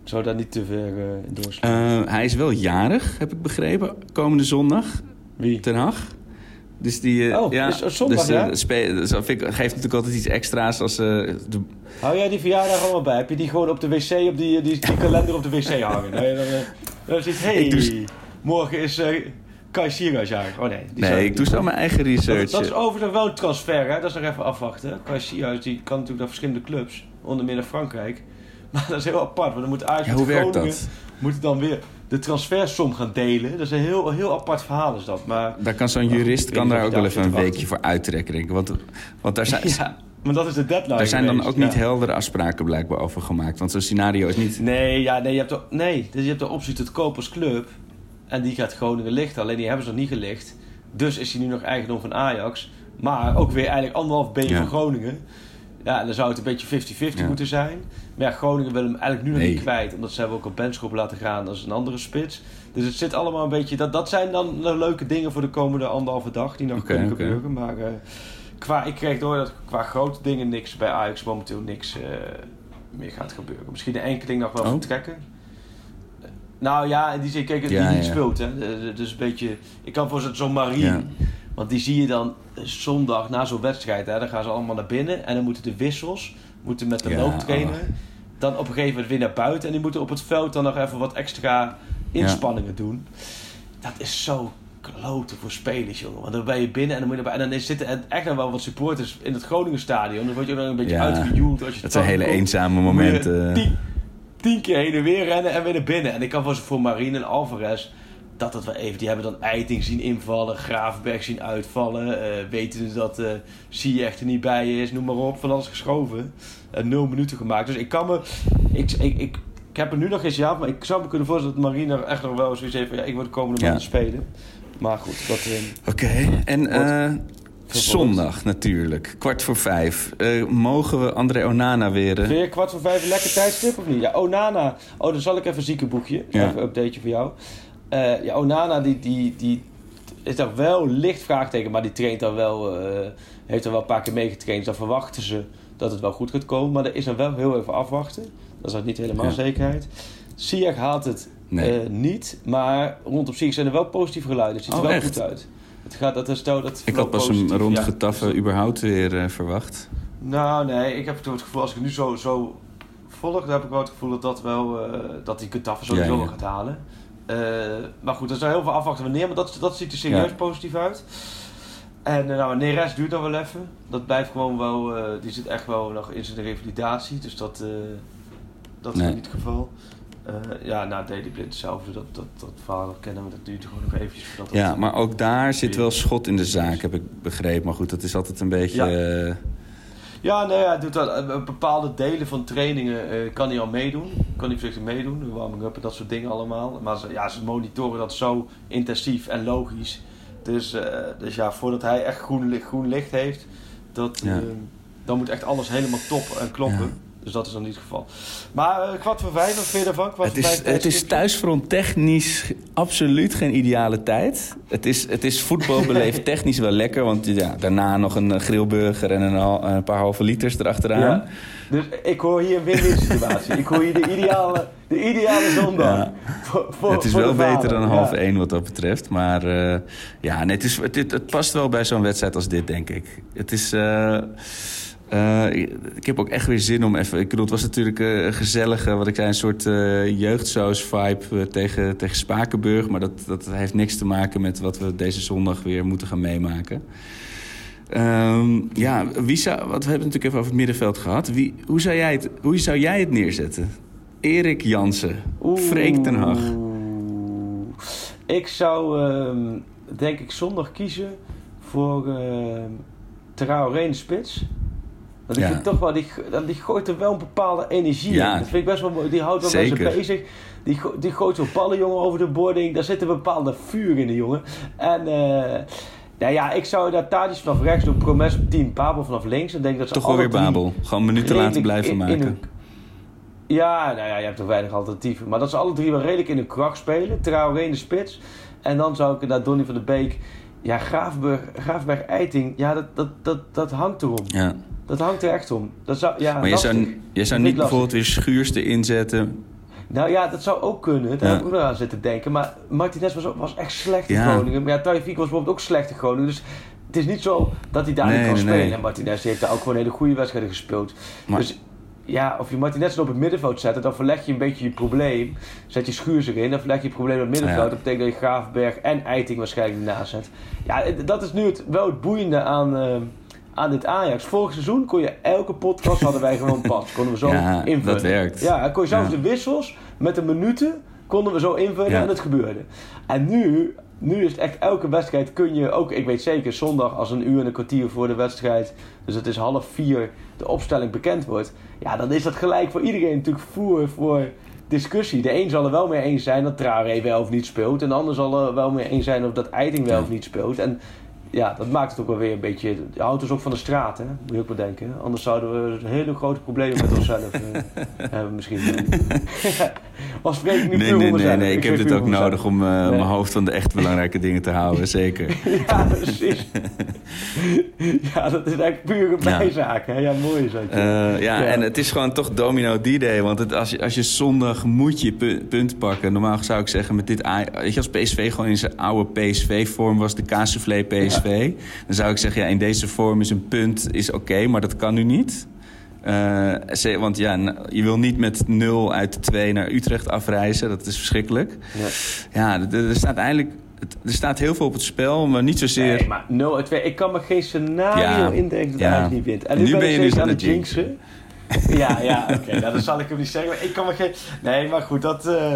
zou daar niet te ver in doorslaan. Eh, hij is wel jarig, heb ik begrepen, komende zondag. Wie? Ten Hag. Dus die, eh, Oh, ja, is het zondag, dus, ja? spe- dus vind ik, geeft natuurlijk altijd iets extra's als de, Hou jij die verjaardag allemaal bij? Heb je die gewoon op de wc, op die, die, die kalender op de wc hangen? Nee, dan, dan zit hey, (laughs) Ik doe- morgen is Kai Sierhuis jarig. Oh nee. Die Nee, ik ik doe zo mijn eigen research. Dat, dat is overigens wel transfer, hè? Dat is nog even afwachten. Kai Sierhuis die kan natuurlijk naar verschillende clubs, onder meer naar Frankrijk. (laughs) Maar dat is heel apart, want dan moet Ajax Ja, met hoe werkt Groningen dat? moet dan weer de transfersom gaan delen. Dat is een heel, heel apart verhaal is dat. Maar Daar kan zo'n jurist kan daar ook wel even een weekje voor uittrekken, denk ik. Want, want daar zijn, (laughs) Ja. Maar dat is de deadline Daar zijn dan geweest, ook niet heldere afspraken blijkbaar over gemaakt. Want zo'n scenario is niet... Nee, ja, nee, je hebt de, nee, dus je hebt de optie tot koop als club. En die gaat Groningen lichten. Alleen die hebben ze nog niet gelicht. Dus is hij nu nog eigendom van Ajax. Maar ook weer eigenlijk anderhalf been Ja. van Groningen. Ja, en dan zou het een beetje 50-50 Ja. moeten zijn. Maar ja, Groningen wil hem eigenlijk nu nog Nee. niet kwijt. Omdat ze hebben ook op Benschop laten gaan. Is een andere spits. Dus het zit allemaal een beetje... Dat, dat zijn dan de leuke dingen voor de komende anderhalve dag. Die nog kunnen gebeuren. Maar eh, qua, ik kreeg door dat qua grote dingen niks bij Ajax momenteel niks eh, meer gaat gebeuren. Misschien een enkeling nog wel Oh. vertrekken. Nou ja, in die zin, kijk, die Ja, niet ja. speelt. Hè. Dus een beetje... Ik kan voor zo'n Marie... Want die zie je dan eh, zondag na zo'n wedstrijd. Hè, dan gaan ze allemaal naar binnen. En dan moeten de wissels moeten met de Ja, looptrainer. oh. Dan op een gegeven moment weer naar buiten. En die moeten op het veld dan nog even wat extra inspanningen doen. Dat is zo kloten voor spelers, jongen. Want dan ben je binnen en dan, moet je erbij, en dan zitten er echt nog wel wat supporters in het Groningen stadion. Dan word je ook nog een beetje Ja, uitgejoeld. Als je Dat zijn hele eenzame momenten. Tien, tien keer heen en weer rennen en weer naar binnen. En ik kan voor, voor Marine en Alvarez dat dat wel even. Die hebben dan Eiting zien invallen, Gravenberg zien uitvallen. eh weten dat eh Ziyech er niet bij is, noem maar op. Van alles geschoven. En nul minuten gemaakt. Dus ik kan me. Ik, ik, ik, ik heb er nu nog geen jaar, maar ik zou me kunnen voorstellen dat Marine er echt nog wel zoiets heeft van ja, ik wil de komende Ja. maanden spelen. Maar goed, dat. eh, Oké, en eh, zondag natuurlijk, kwart voor vijf. Eh, mogen we André Onana weer... eh, Vind je kwart voor vijf een lekker tijdstip of niet? Ja, Onana. Oh, dan zal ik even een ziekenboekje. Ja. Even een updateje voor jou. Eh, ja, Onana die, die, die is daar wel licht vraagteken, maar die traint dan wel, eh, heeft er wel een paar keer meegetraind. Dus dan verwachten ze dat het wel goed gaat komen. Maar er is dan wel heel even afwachten. Dat is niet helemaal Ja. zekerheid. Ziyech haalt het Nee. eh, niet, maar rondom Ziyech zijn er wel positieve geluiden. Het ziet er Oh, wel echt? goed uit. Het gaat, dat herstel, dat ik had pas positief, een rond ja. getaffen überhaupt weer verwacht. Nou, nee, ik heb het gevoel, als ik nu zo, zo volg, dan heb ik wel het gevoel dat dat wel, eh, dat die Getafe sowieso Ja, ja. gaat halen. Eh, maar goed, er is heel veel afwachten wanneer, maar dat, dat ziet er serieus Ja. positief uit. En eh, nou, Neres duurt dan wel even. Dat blijft gewoon wel, eh, die zit echt wel nog in zijn revalidatie, dus dat, eh, dat is Nee. niet het geval. Ja, nou, Daily Blind hetzelfde, dat, dat, dat verhaal dat kennen we, dat duurt gewoon nog eventjes voordat Ja, dat- maar ook daar zit wel schot in de zaak, heb ik begrepen. Maar goed, dat is altijd een beetje... Ja. Ja, nee, hij doet dat. eh, Bepaalde delen van trainingen eh, kan hij al meedoen. Kan hij voorzichtig meedoen, warming-up en dat soort dingen allemaal. Maar ze, ja, ze monitoren dat zo intensief en logisch. Dus, eh, dus ja, voordat hij echt groen, licht- groen licht heeft, dat, Ja. dan moet echt alles helemaal top en kloppen. Ja. Dus dat is dan niet het geval. Maar eh, kwart voor vijf, wat vind je ervan? Kwart Het is, vijf het is tijdstipje? thuisfront technisch absoluut geen ideale tijd. Het is, het is voetbalbeleefd (laughs) technisch wel lekker. Want ja, daarna nog een eh, grillburger en een, een paar halve liters erachteraan. Ja. Dus ik hoor hier een win-win situatie. ik hoor hier de ideale, de ideale zondag. Ja. Voor- voor- het is wel beter dan Ja. half één wat dat betreft. Maar eh, ja, nee, het, is, het, het past wel bij zo'n wedstrijd als dit, denk ik. Het is... eh, eh, ik heb ook echt weer zin om even... Ik bedoel, het was natuurlijk eh, een gezellige, wat ik zei... een soort eh jeugdsaus-vibe eh, tegen, tegen Spakenburg. Maar dat, dat heeft niks te maken met wat we deze zondag weer moeten gaan meemaken. Ehm, ja, wie zou, wat, we hebben het natuurlijk even over het middenveld gehad. Wie, hoe, zou jij het, hoe zou jij het neerzetten? Erik Jansen, Freek ten Hag. Ik zou ehm, denk ik zondag kiezen voor ehm Traoré in de spits. Want ik Ja. vind toch wel, die, die gooit er wel een bepaalde energie Ja. in. Dat vind ik best wel mooi. Die houdt wel Zeker. mensen bezig. Die, die gooit zo'n ballen, jongen, over de boarding. Daar zit een bepaalde vuur in de jongen. En eh, nou ja, ik zou daar Tadic vanaf rechts doen. Promes op 10, Babel vanaf links. En denk dat ze Toch wel weer Babel. Gewoon minuten laten blijven in- in maken. hun- ja, nou ja, je hebt toch weinig alternatieven. Maar dat ze alle drie wel redelijk in hun kracht spelen. Traoré in de spits. En dan zou ik naar Donny van der Beek... Ja, Graafberg, Graafberg Eiting, ja, dat, dat, dat, dat hangt erom. Ja. Dat hangt er echt om. Dat zou, ja, Maar je zou, je zou niet bijvoorbeeld weer Schuurs erin zetten. Nou ja, dat zou ook kunnen. Daar Ja. heb ik ook nog aan zitten denken. Maar Martinez was, was echt slecht in Ja. Groningen. Maar ja, was bijvoorbeeld ook slecht in Groningen. Dus het is niet zo dat hij daar Nee, niet kan nee, spelen. nee. En Martinez heeft daar ook gewoon hele goede wedstrijden gespeeld. Maar- Dus ja, of je Martinez op het middenveld zet, dan verleg je een beetje je probleem. Zet je Schuurs erin, dan verleg je het probleem op het middenveld. Ja. Dat betekent dat je Graafberg en Eiting waarschijnlijk ernaast zet. Ja, dat is nu het, wel het boeiende aan, eh, aan dit Ajax. Vorig seizoen kon je elke podcast hadden wij gewoon pas. (laughs) Konden we zo Ja, invullen. dat werkt. Ja, kon je zelfs Ja. de wissels met de minuten konden we zo invullen Ja. en het gebeurde. En nu nu is het echt elke wedstrijd kun je ook, ik weet zeker, zondag als een uur en een kwartier voor de wedstrijd, dus het is half vier, de opstelling bekend wordt. Ja, dan is dat gelijk voor iedereen natuurlijk voer voor discussie. De een zal er wel mee eens zijn dat Traoré wel of niet speelt. En de ander zal er wel mee eens zijn of dat Eiting wel of niet speelt. En ja, dat maakt het ook wel weer een beetje... Het houdt ons ook van de straat, hè? Moet je ook bedenken. Anders zouden we hele grote problemen met onszelf eh, (laughs) hebben misschien. Of spreek ik nu Nee, nee, nee, nee. Ik heb dit ook nodig om eh, Nee. mijn hoofd van de echt belangrijke (laughs) dingen te houden, zeker. (laughs) Ja, precies. ja, dat is eigenlijk puur een Ja. bijzaak, hè? Ja, mooi is dat. Eh, ja, Ja. en het is gewoon toch domino D-Day. Want het, als, je, als je zondag moet je pu- punt pakken. Normaal zou ik zeggen met dit... Weet je, als PSV gewoon in zijn oude PSV-vorm was, de Kaasoufflé PSV... dan zou ik zeggen, ja, in deze vorm is een punt is oké, maar dat kan nu niet. Eh, want ja, je wil niet met 0 uit 2 naar Utrecht afreizen. Dat is verschrikkelijk. Ja, er, er staat eigenlijk... Er staat heel veel op het spel, maar niet zozeer... Nee, maar 0 uit 2. Ik kan me geen scenario Ja. indenken dat Ja. Ajax niet wint. En nu, Nu ben, je dus aan het jinxen. ja, ja, oké. nou, dat zal ik hem niet zeggen. Maar ik kan me geen... Nee, maar goed, dat... eh,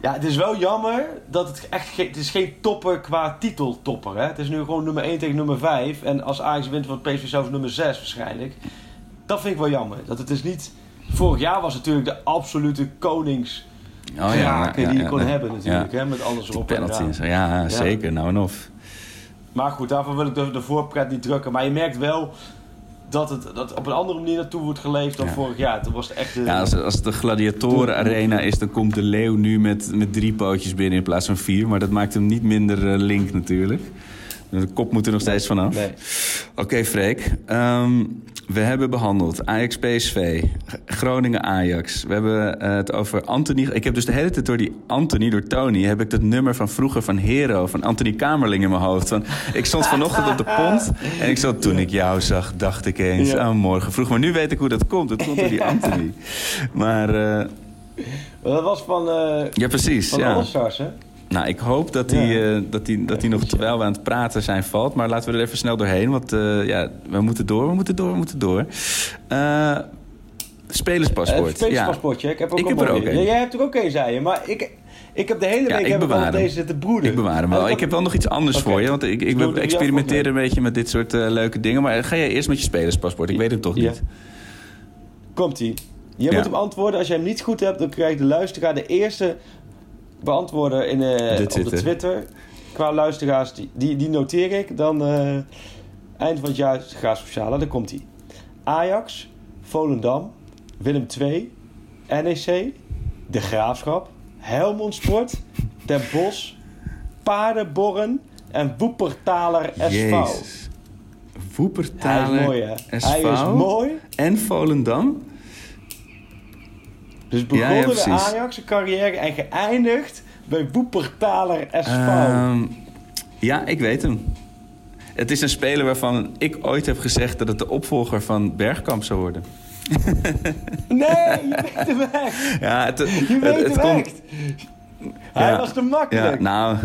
Ja, het is wel jammer dat het echt geen... Het is geen topper qua titeltopper, hè. Het is nu gewoon nummer 1 tegen nummer 5. En als Ajax wint, wordt PSV zelfs nummer 6 waarschijnlijk. Dat vind ik wel jammer. Dat het is niet... Vorig jaar was het natuurlijk de absolute konings... Oh ja, kraken ja, die je kon hebben natuurlijk, hè. Met alles erop en Penalty eraan. en. Ja, zeker. Nou en of. Maar goed, daarvoor wil ik de, de voorpret niet drukken. Maar je merkt wel dat het dat op een andere manier naartoe wordt geleefd dan Ja. vorig jaar. Toen was het echt... eh, Ja, als, de gladiatoren arena is, dan komt de leeuw nu met, met drie pootjes binnen in plaats van vier. Maar dat maakt hem niet minder eh, link natuurlijk. De kop moet er nog steeds vanaf. Nee. Oké, Freek. Ehm, we hebben behandeld Ajax PSV, Groningen Ajax. We hebben eh, het over Anthony. Ik heb dus de hele tijd door die Anthony, door Tony, heb ik dat nummer van vroeger van Hero, van Anthony Kamerling in mijn hoofd. Van, ik stond vanochtend op de pont en ik zat toen ik jou zag, dacht ik eens, Ja. oh, morgen vroeg. Maar nu weet ik hoe dat komt. Het komt door die Anthony. Maar eh, Dat was van, eh ja, precies. van ja. All-Stars, hè? Nou, ik hoop dat hij, eh, dat hij, dat hij nog terwijl we aan het praten zijn valt. Maar laten we er even snel doorheen. Want eh, ja, we moeten door, we moeten door, we moeten door. Eh spelerspaspoort. Het spelerspaspoortje. Ik heb ook Ik heb er ook een. Ja, jij hebt er ook een, zei je. Maar ik, ik heb de hele Ja, week ik heb al hem. deze zitten broeden. Ik bewaar hem wel. ik heb wel nog iets anders voor je. Want ik, ik een beetje met dit soort leuke dingen. Maar ga jij eerst met je spelerspaspoort? Ik weet het toch Ja. niet. Komt-ie. Je Ja. moet hem antwoorden. Als jij hem niet goed hebt, dan krijgt de luisteraar de eerste beantwoorder in, eh, op de Twitter. Qua luisteraars, die, die, die noteer ik. Dan eh, eind van het jaar ga sociale. Dan komt hij. Ajax, Volendam, Willem II, NEC, De Graafschap, Helmond Sport, Den Bosch, Paardenborren en Woepertaler SV. Jezus. Woepertaler, Hij is mooi, hè? SV Hij is mooi. en Volendam. Dus Ja, begonnen ja, de precies. Ajax carrière en geëindigd bij Woepertaler SV. Ehm, ja, ik weet hem. Het is een speler waarvan ik ooit heb gezegd dat het de opvolger van Bergkamp zou worden. (laughs) Nee, (laughs) je weet hem echt. Ja, het, Je het, weet het komt- echt. Hij Ja. was te makkelijk. Ja, nou.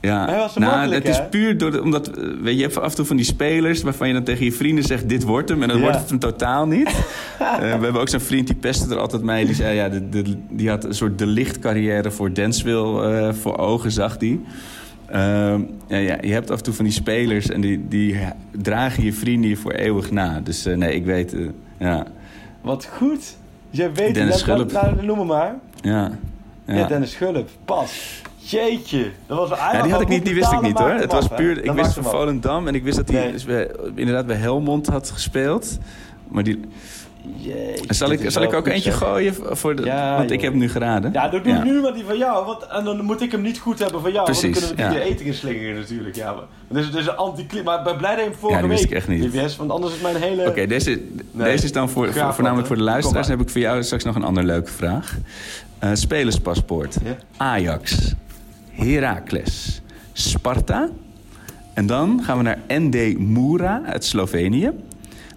Ja, Hij was te nou, het is puur door de, omdat eh, weet je, je hebt af en toe van die spelers waarvan je dan tegen je vrienden zegt: dit wordt hem, en dan Ja. wordt het hem totaal niet. (laughs) Eh, we hebben ook zo'n vriend die pestte er altijd mee. Die zei: ja, de, de- die had een soort de lichtcarrière voor Denswil eh, voor ogen, zag die. Ehm, ja, ja, je hebt af en toe van die spelers en die, die dragen je vrienden je voor eeuwig na. Dus nee, ik weet, ja, Wat goed. Jij weet Dennis het. Schulp. Nou, noem maar. ja. Ja, ja. Dennis Schulp. Pas. Jeetje. Dat was, hij Ja, die, had ik niet, die wist ik niet hoor. Het was puur, ik wist van. Volendam en ik wist dat hij bij- inderdaad bij Helmond had gespeeld. Maar die, Jeetje, zal ik, zal ik ook eentje gooien? Voor de, Ja, want ik heb hem nu geraden. Ja, dan doe Ja. nu maar die van jou. Want, en dan moet ik hem niet goed hebben van jou. Precies, want dan kunnen we die ja. eten inslingeren natuurlijk. Ja, maar, dus het is een anti Maar ik ben blij dat je hem vorige Ja, die wist week ik echt niet. want anders is mijn hele... Oké, deze, deze is dan voor, Graag voor, wat, voornamelijk voor de luisteraars. Kom Dan heb ik voor jou straks nog een andere leuke vraag. Eh, spelerspaspoort. Ja. Ajax, Heracles, Sparta. En dan gaan we naar ND Mura uit Slovenië.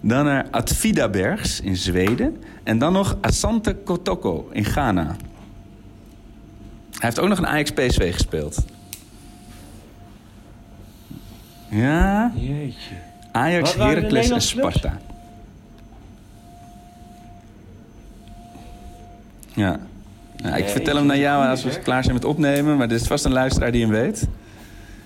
Dan naar Atvida Bergs in Zweden. En dan nog Asante Kotoko in Ghana. Hij heeft ook nog een Ajax-PSV gespeeld. Ja, Jeetje. Ajax, Heracles en? Sparta. Ja. Nou, ik vertel hem naar jou als we klaar zijn met opnemen. Maar er is vast een luisteraar die hem weet.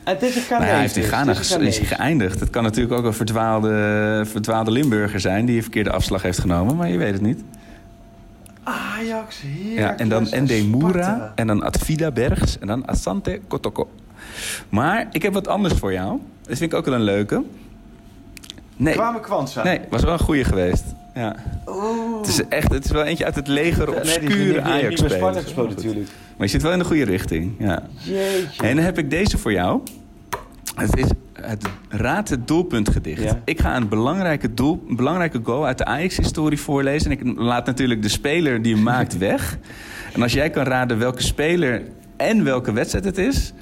Het is een Ghanese. Nou ja, hij heeft in dus. Ghana is hij geëindigd. Het kan natuurlijk ook een verdwaalde, verdwaalde Limburger zijn... die een verkeerde afslag heeft genomen, maar je weet het niet. Ajax, hier. Ja, en dan Ende Moura en dan Advida Bergs en dan Asante Kotoko. Maar ik heb wat anders voor jou. Dat vind ik ook wel een leuke. Nee, Kwame Kwanza. nee was wel een goeie geweest. Ja. Het is echt, het is wel eentje uit het leger Nee, die niet- obscure die bij Sparta Ajax gespeeld natuurlijk. Maar je zit wel in de goede richting. Ja. Jeetje. En dan heb ik deze voor jou. Het is het Raad het doelpuntgedicht. Ja. Ik ga een belangrijke, doel, een belangrijke goal uit de Ajax-historie voorlezen. En ik laat natuurlijk de speler die hem maakt (laughs) weg. En als jij kan raden welke speler en welke wedstrijd het is...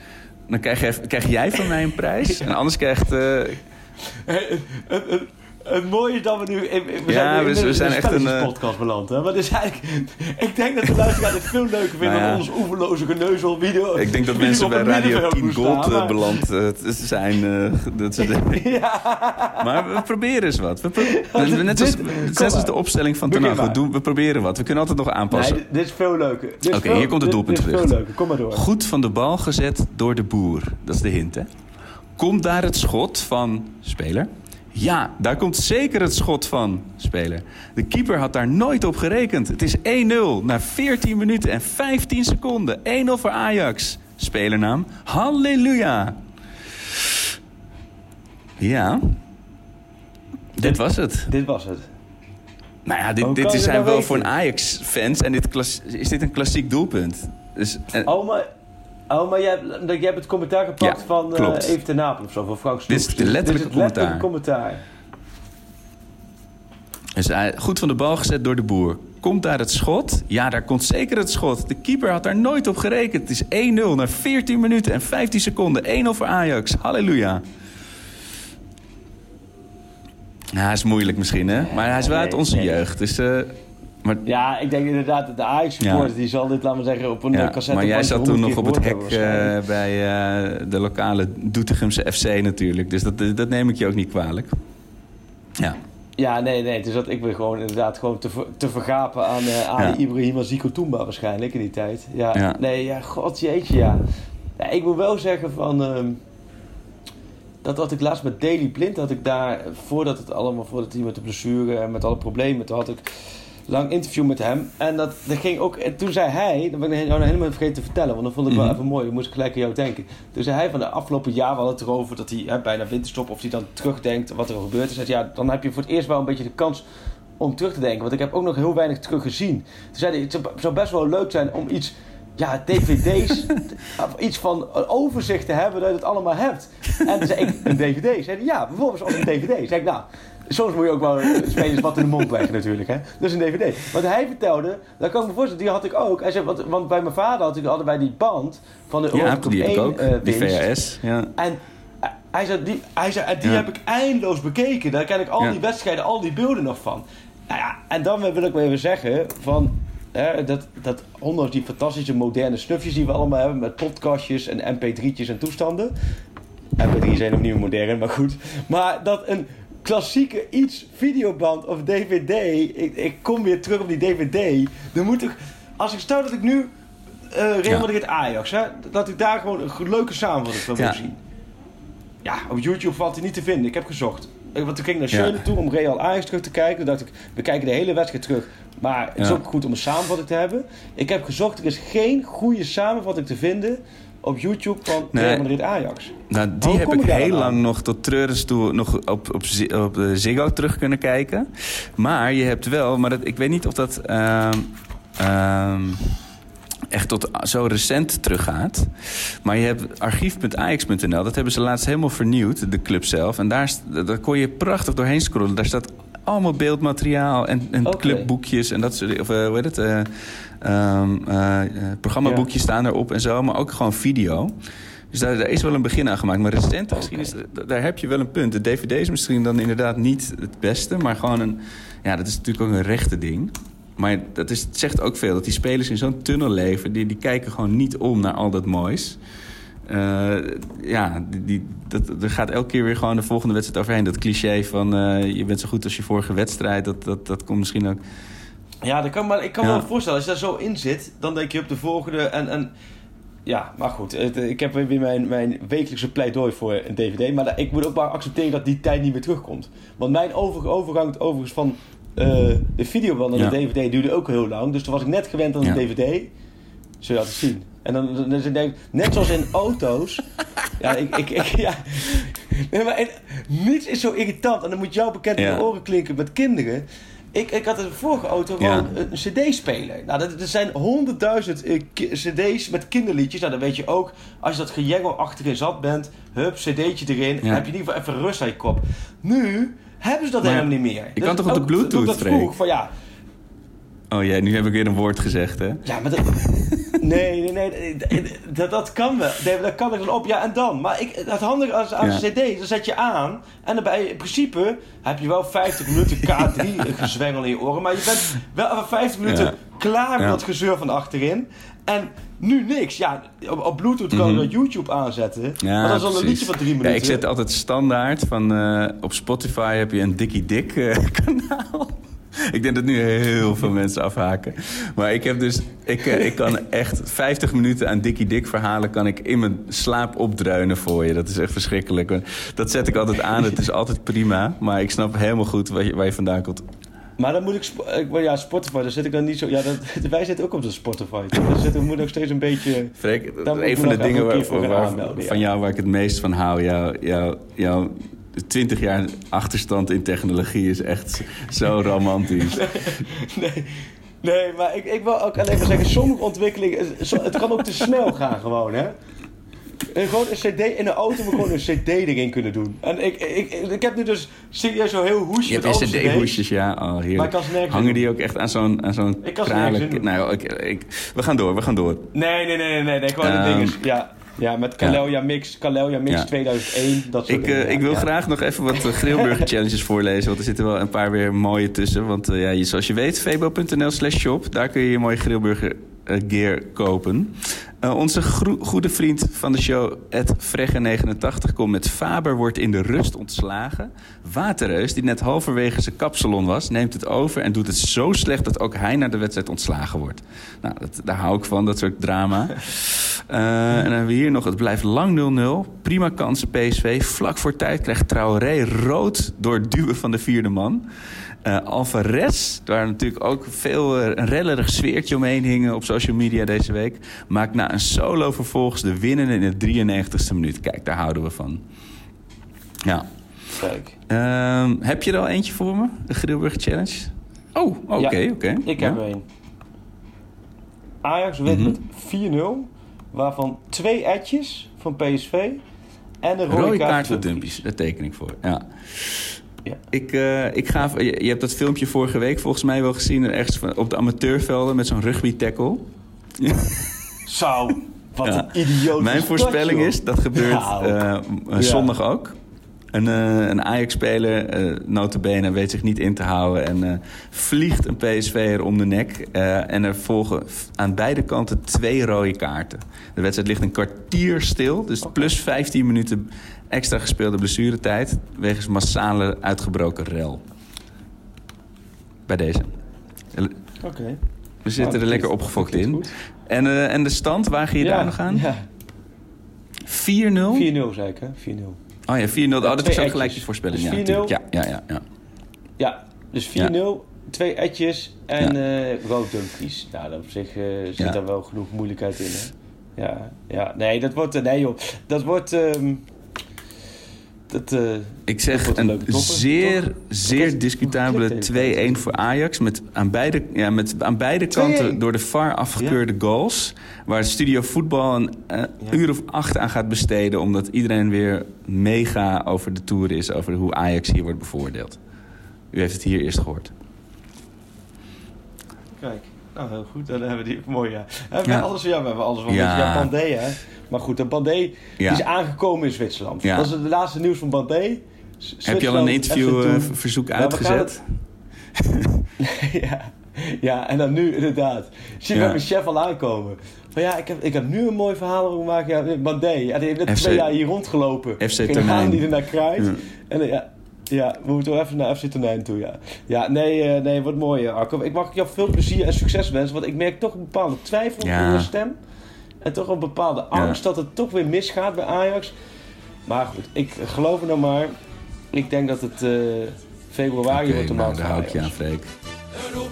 dan krijg, je, krijg jij van mij een prijs. En anders krijgt... eh, Het mooie is dat we nu... We Ja, zijn we- in we zijn echt een, eh, podcast beland. Hè? Maar eigenlijk... Ik denk dat de luisteraar het veel leuker vinden Nou ja. dan ons oeverloze geneuzel video. ik denk dat mensen bij Radio middenveld 10 moet Gold staan, eh, maar- beland eh, zijn. dat ze (laughs) Maar we proberen eens wat. We pro- (laughs) net als, net als maar. de opstelling van Begin Ten Hag. We, doen- we proberen wat. We kunnen altijd nog aanpassen. Nee, dit is veel leuker. Oké, hier komt het veel leuker. Kom maar door. Goed van de bal gezet door de boer. Dat is de hint, hè? Komt daar het schot van speler? Ja, daar komt zeker het schot van speler. De keeper had daar nooit op gerekend. Het is 1-0 na 14 minuten en 15 seconden. 1-0 voor Ajax. Spelernaam Halleluja. Ja. Dit was het. Dit was het. Nou ja, dit, dit zijn wel weten? voor een Ajax-fans. En dit is dit een klassiek doelpunt. Dus, en- Oh, maar... Oh, maar jij, hebt- jij hebt het commentaar gepakt Ja, van klopt. Even ten Napel of zo, van Frank Dit is Snoeps. Dus dit is het letterlijke commentaar. Dus hij, goed van de bal gezet door de boer. Komt daar het schot? Ja, daar komt zeker het schot. De keeper had daar nooit op gerekend. Het is 1-0 na 14 minuten en 15 seconden. 1-0 voor Ajax. Halleluja. Ja, hij is moeilijk misschien, hè? Maar hij is wel uit onze jeugd. Dus, eh, maar, Ja, ik denk inderdaad dat de Ajax-supporter... die zal dit, laten we zeggen, op een ja, cassette... maar jij zat toen nog op het hek uh, eh, bij eh, de lokale Doetinchemse FC natuurlijk. Dus dat, dat neem ik je ook niet kwalijk. Ja. Ja, nee, nee. Dus dat ik ben gewoon inderdaad gewoon te, te vergapen aan uh, Ali Ja. Ibrahim Zico Toumba waarschijnlijk in die tijd. Ja, Ja. nee, ja, god jeetje, ja. ja. Ik moet wel zeggen van... ehm, dat had ik laatst met Daily Blind, had ik daar, voordat het allemaal, voordat hij met de blessure en met alle problemen, toen had ik lang interview met hem. En dat, dat ging ook, en toen zei hij, dat ben ik nou helemaal vergeten te vertellen, want dat vond ik wel Mhm. even mooi, dan moest ik gelijk aan jou denken. Toen zei hij van de afgelopen jaar, we hadden het erover dat hij hè, bijna winterstop, of hij dan terugdenkt wat er gebeurd is. Hij zei, ja, dan heb je voor het eerst wel een beetje de kans om terug te denken, want ik heb ook nog heel weinig terug gezien. Toen zei hij, het zou- zou best wel leuk zijn om iets ja, dvd's, (laughs) of iets van een overzicht te hebben dat je het allemaal hebt. En toen zei ik, een dvd? Zei hij, ja, bijvoorbeeld als een dvd. Zei ik, nou, soms moet je ook wel spelers wat in de mond leggen natuurlijk, hè. Dus een dvd. Wat hij vertelde, dat kan ik me voorstellen, die had ik ook. Hij zei, want, want bij mijn vader had ik, hadden wij die band van de Ja, Europa Cup die heb ik 1 ook. eh, die. VHS. Ja. En eh, hij zei, die, hij zei, die Ja. heb ik eindeloos bekeken. Daar ken ik al Ja. die wedstrijden, al die beelden nog van. Nou ja, en dan wil ik wel even zeggen van... Hè, dat, dat ondanks die fantastische moderne snufjes die we allemaal hebben... met podcastjes en mp3'tjes en toestanden... mp3 zijn meer modern, maar goed. Maar dat een klassieke iets, videoband of dvd... Ik, ik kom weer terug op die dvd. Dan moet ik... Als ik stel dat ik nu... eh Real Ja. Ajax, hè, dat ik daar gewoon een leuke samenvatting van wil Ja. zien. Ja, op YouTube valt hij niet te vinden. Ik heb gezocht. Want toen ging ik naar Ja. Schöne toe om Real Ajax terug te kijken. Toen dacht ik, we kijken de hele wedstrijd terug. Maar het is ook goed om een samenvatting te hebben. Ik heb gezocht, er is geen goede samenvatting te vinden op YouTube van Nee. Real Madrid Ajax. Nou, die Hoe heb ik heel aan? lang nog tot treurens toe nog op, op, op Ziggo terug kunnen kijken. Maar je hebt wel, maar dat, ik weet niet of dat ehm, ehm, echt tot zo recent teruggaat. Maar je hebt archief.ajax.nl, dat hebben ze laatst helemaal vernieuwd, de club zelf. En daar, daar kon je prachtig doorheen scrollen. Daar staat allemaal beeldmateriaal en, clubboekjes en dat soort of eh, hoe heet het? eh, eh, programmaboekjes staan erop en zo, maar ook gewoon video. Dus daar, daar is wel een begin aan gemaakt. Maar recente geschiedenis, d- daar heb je wel een punt. De DVD is misschien dan inderdaad niet het beste, maar gewoon een. Ja, dat is natuurlijk ook een rechte ding. Maar dat is, het zegt ook veel dat die spelers in zo'n tunnel leven. Die, die kijken gewoon niet om naar al dat moois. Eh, ja, die, die, dat, er gaat elke keer weer gewoon de volgende wedstrijd overheen. Dat cliché van eh, je bent zo goed als je vorige wedstrijd. Dat, dat, dat komt misschien ook. Ja, dat kan, maar ik kan me wel voorstellen, als je daar zo in zit, dan denk je op de volgende. En, en ja, maar goed. Het, ik heb weer mijn, mijn wekelijkse pleidooi voor een DVD. Maar ik moet ook maar accepteren dat die tijd niet meer terugkomt. Want mijn over, overgang overigens van eh, de videoband naar de. DVD duurde ook heel lang. Dus toen was ik net gewend aan de Ja. DVD. Zul je altijd zien. En dan, dan, dan denk ik, net zoals in auto's. (laughs) ja, ik, ik, ik, ja. Nee, maar en, niets is zo irritant. En dan moet jou bekend in de oren klinken met kinderen. Ik, ik had in de vorige auto Ja. gewoon een cd-speler. Nou, er zijn honderdduizend eh, cd's met kinderliedjes. Nou, dan weet je ook, als je dat gejengel achterin zat bent... hup, cd'tje erin, Ja. heb je in ieder geval even rust aan je kop. Nu hebben ze dat Maar helemaal niet meer. Dat kan toch op de Bluetooth, ik dat vroeg, van ja, Oh ja, nu heb ik weer een woord gezegd, hè? ja, maar dat... (laughs) Nee, nee, nee, dat, dat kan wel. Nee, dat kan ik dan op, ja, en dan. Maar ik, het handige als aan Ja. een cd, dan zet je aan... en dan ben je, in principe heb je wel 50 minuten K3 (laughs) gezwengel in je oren... maar je bent wel even 50 minuten Ja. klaar met dat gezeur van achterin... En nu niks. Ja, op, op Bluetooth kan je dat YouTube aanzetten. Ja, maar dat is dan een liedje van drie minuten. Ja, ik zet altijd standaard van eh, op Spotify heb je een Dikkie Dik eh, (laughs) kanaal. Ik denk dat nu heel veel mensen afhaken. Maar ik heb dus, ik, eh, ik kan echt 50 minuten aan Dikkie Dik verhalen kan ik in mijn slaap opdreunen voor je. Dat is echt verschrikkelijk. Dat zet ik altijd aan. Het is altijd prima. Maar ik snap helemaal goed waar je, waar je vandaan komt. Maar dan moet ik... Ja, Spotify, daar zit ik dan niet zo... Ja, dat, (laughs) wij zitten ook op de Spotify. Daar zitten we nog steeds een beetje... Freek, moet een van de dingen waar, ja. van jou waar ik het meest van hou, jouw jou, jou 20 jaar achterstand in technologie is echt zo romantisch. Nee, nee maar ik, ik wil ook alleen maar zeggen, sommige ontwikkelingen, het kan ook te snel gaan gewoon, hè. En gewoon een cd in een auto moet gewoon een cd erin kunnen doen. En ik, ik, ik heb nu dus serieus zo heel hoesje Je hebt cd-hoesjes, ja. Oh, Maar ik kan ze nergens Hangen die ook echt aan zo'n aan zo'n Ik kan ze nergens. Nou, ik, ik, we gaan door, we gaan door. Nee, nee, nee, nee, nee, gewoon de Ehm, dingen. Ja, ja, met Kalelia Mix, Kalelia Mix Ja. 2001, dat soort Ik, dingen. eh, ja, ik wil graag nog even wat eh, Grillburger (laughs) Challenges voorlezen. Want er zitten wel een paar weer mooie tussen. Want eh, ja, je- zoals je weet, febo.nl slash shop. Daar kun je je mooie grillburger gear kopen. Eh, onze goede vriend van de show, Ed Fregge89, komt met Faber wordt in de rust ontslagen. Waterreus, die net halverwege zijn kapsalon was, neemt het over en doet het zo slecht dat ook hij naar de wedstrijd ontslagen wordt. Nou, dat, daar hou ik van, dat soort drama. (laughs) Eh, en dan hebben we hier nog, het blijft lang 0-0. Prima kansen PSV. Vlak voor tijd krijgt Traoré rood door het duwen van de vierde man. Eh Alvarez, waar natuurlijk ook veel een rellerig sfeertje omheen hing op social media deze week, maakt na een solo vervolgens de winnende in de 93ste minuut. Kijk, daar houden we van. Ja. Kijk. Ehm, heb je er al eentje voor me? De Grillburger Challenge? Oh, oké, Ja, oké. Ik Ja. heb er een. Ajax wint Mhm. met 4-0, waarvan twee etjes van PSV en een rode, Rode kaart, kaart voor. Dumpies, daar teken ik voor. Ja. Ja. Ik, eh, ik ga, je, je hebt dat filmpje vorige week volgens mij wel gezien... ergens op de amateurvelden met zo'n rugby tackle. (laughs) Zo, wat Ja. een idioot. Mijn dat, voorspelling is, dat gebeurt Ja, eh, Ja. zondag ook. Een, eh, een Ajax-speler, eh notabene, weet zich niet in te houden... en eh, vliegt een PSV'er om de nek. eh, en er volgen aan beide kanten twee rode kaarten. De wedstrijd ligt een kwartier stil, dus plus 15 minuten extra gespeelde blessuretijd... wegens massale uitgebroken rel. Bij deze. Oké. We zitten Nou, er lekker opgefokt in. goed. En, eh, en de stand, waar ga je Ja, daar nog aan? Ja, 4-0? 4-0 zei ik, hè? 4-0. Oh ja, 4-0. Oh, dat is ook gelijk je voorspelling. Dus ja, 4-0. tuurlijk. ja, ja, ja, ja. Ja, dus 4-0, twee etjes en rood Dumfries. Nou, op zich eh, zit Ja. daar wel genoeg moeilijkheid in, hè? Ja, ja, nee, dat wordt... Nee, joh. Dat wordt... ehm, dat, eh, Ik zeg een zeer, toch? zeer discutabele dat- 2-1 voor Ajax. Met aan beide, ja, met aan beide 2-1. kanten door de VAR afgekeurde goals. Waar Studio Voetbal een eh, uur of acht aan gaat besteden. Omdat iedereen weer mega over de tour is. Over hoe Ajax hier wordt bevoordeeld. U heeft het hier eerst gehoord. Kijk, nou heel goed. Dan hebben we die mooi, ja. Hebben Ja. we alles, ja, we hebben alles van Ja. ja. Bandé, hè. Maar goed, de Bandé Ja. die is aangekomen in Zwitserland. Dat is het laatste nieuws van Bandé. Heb je al een interviewverzoek we gaan uitgezet? (laughs) ja. ja, en dan nu inderdaad. Zie je Ja. mijn chef al aankomen. Van ja, ik heb, ik heb nu een mooi verhaal over gemaakt. Ja, Bandé, ja, die heeft net FC twee jaar hier rondgelopen. FC haan die er naar kruidt. Ja. En eh, ja, ja, we moeten wel even naar FC Tonijn toe, ja. Ja, nee, eh, nee, wat mooi, eh, Arco. Ik mag jou veel plezier en succes wensen, want ik merk toch een bepaalde twijfel Ja. in je stem. En toch een bepaalde angst dat het toch weer misgaat bij Ajax. Maar goed, ik geloof er nou maar. Ik denk dat het eh, februari wordt de nou, maand daar van hou ik je aan. Freek. Roep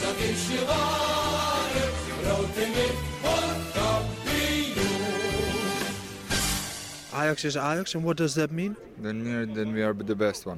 dat is je Ajax is Ajax, and what does that mean? Then we are, then we are the best one.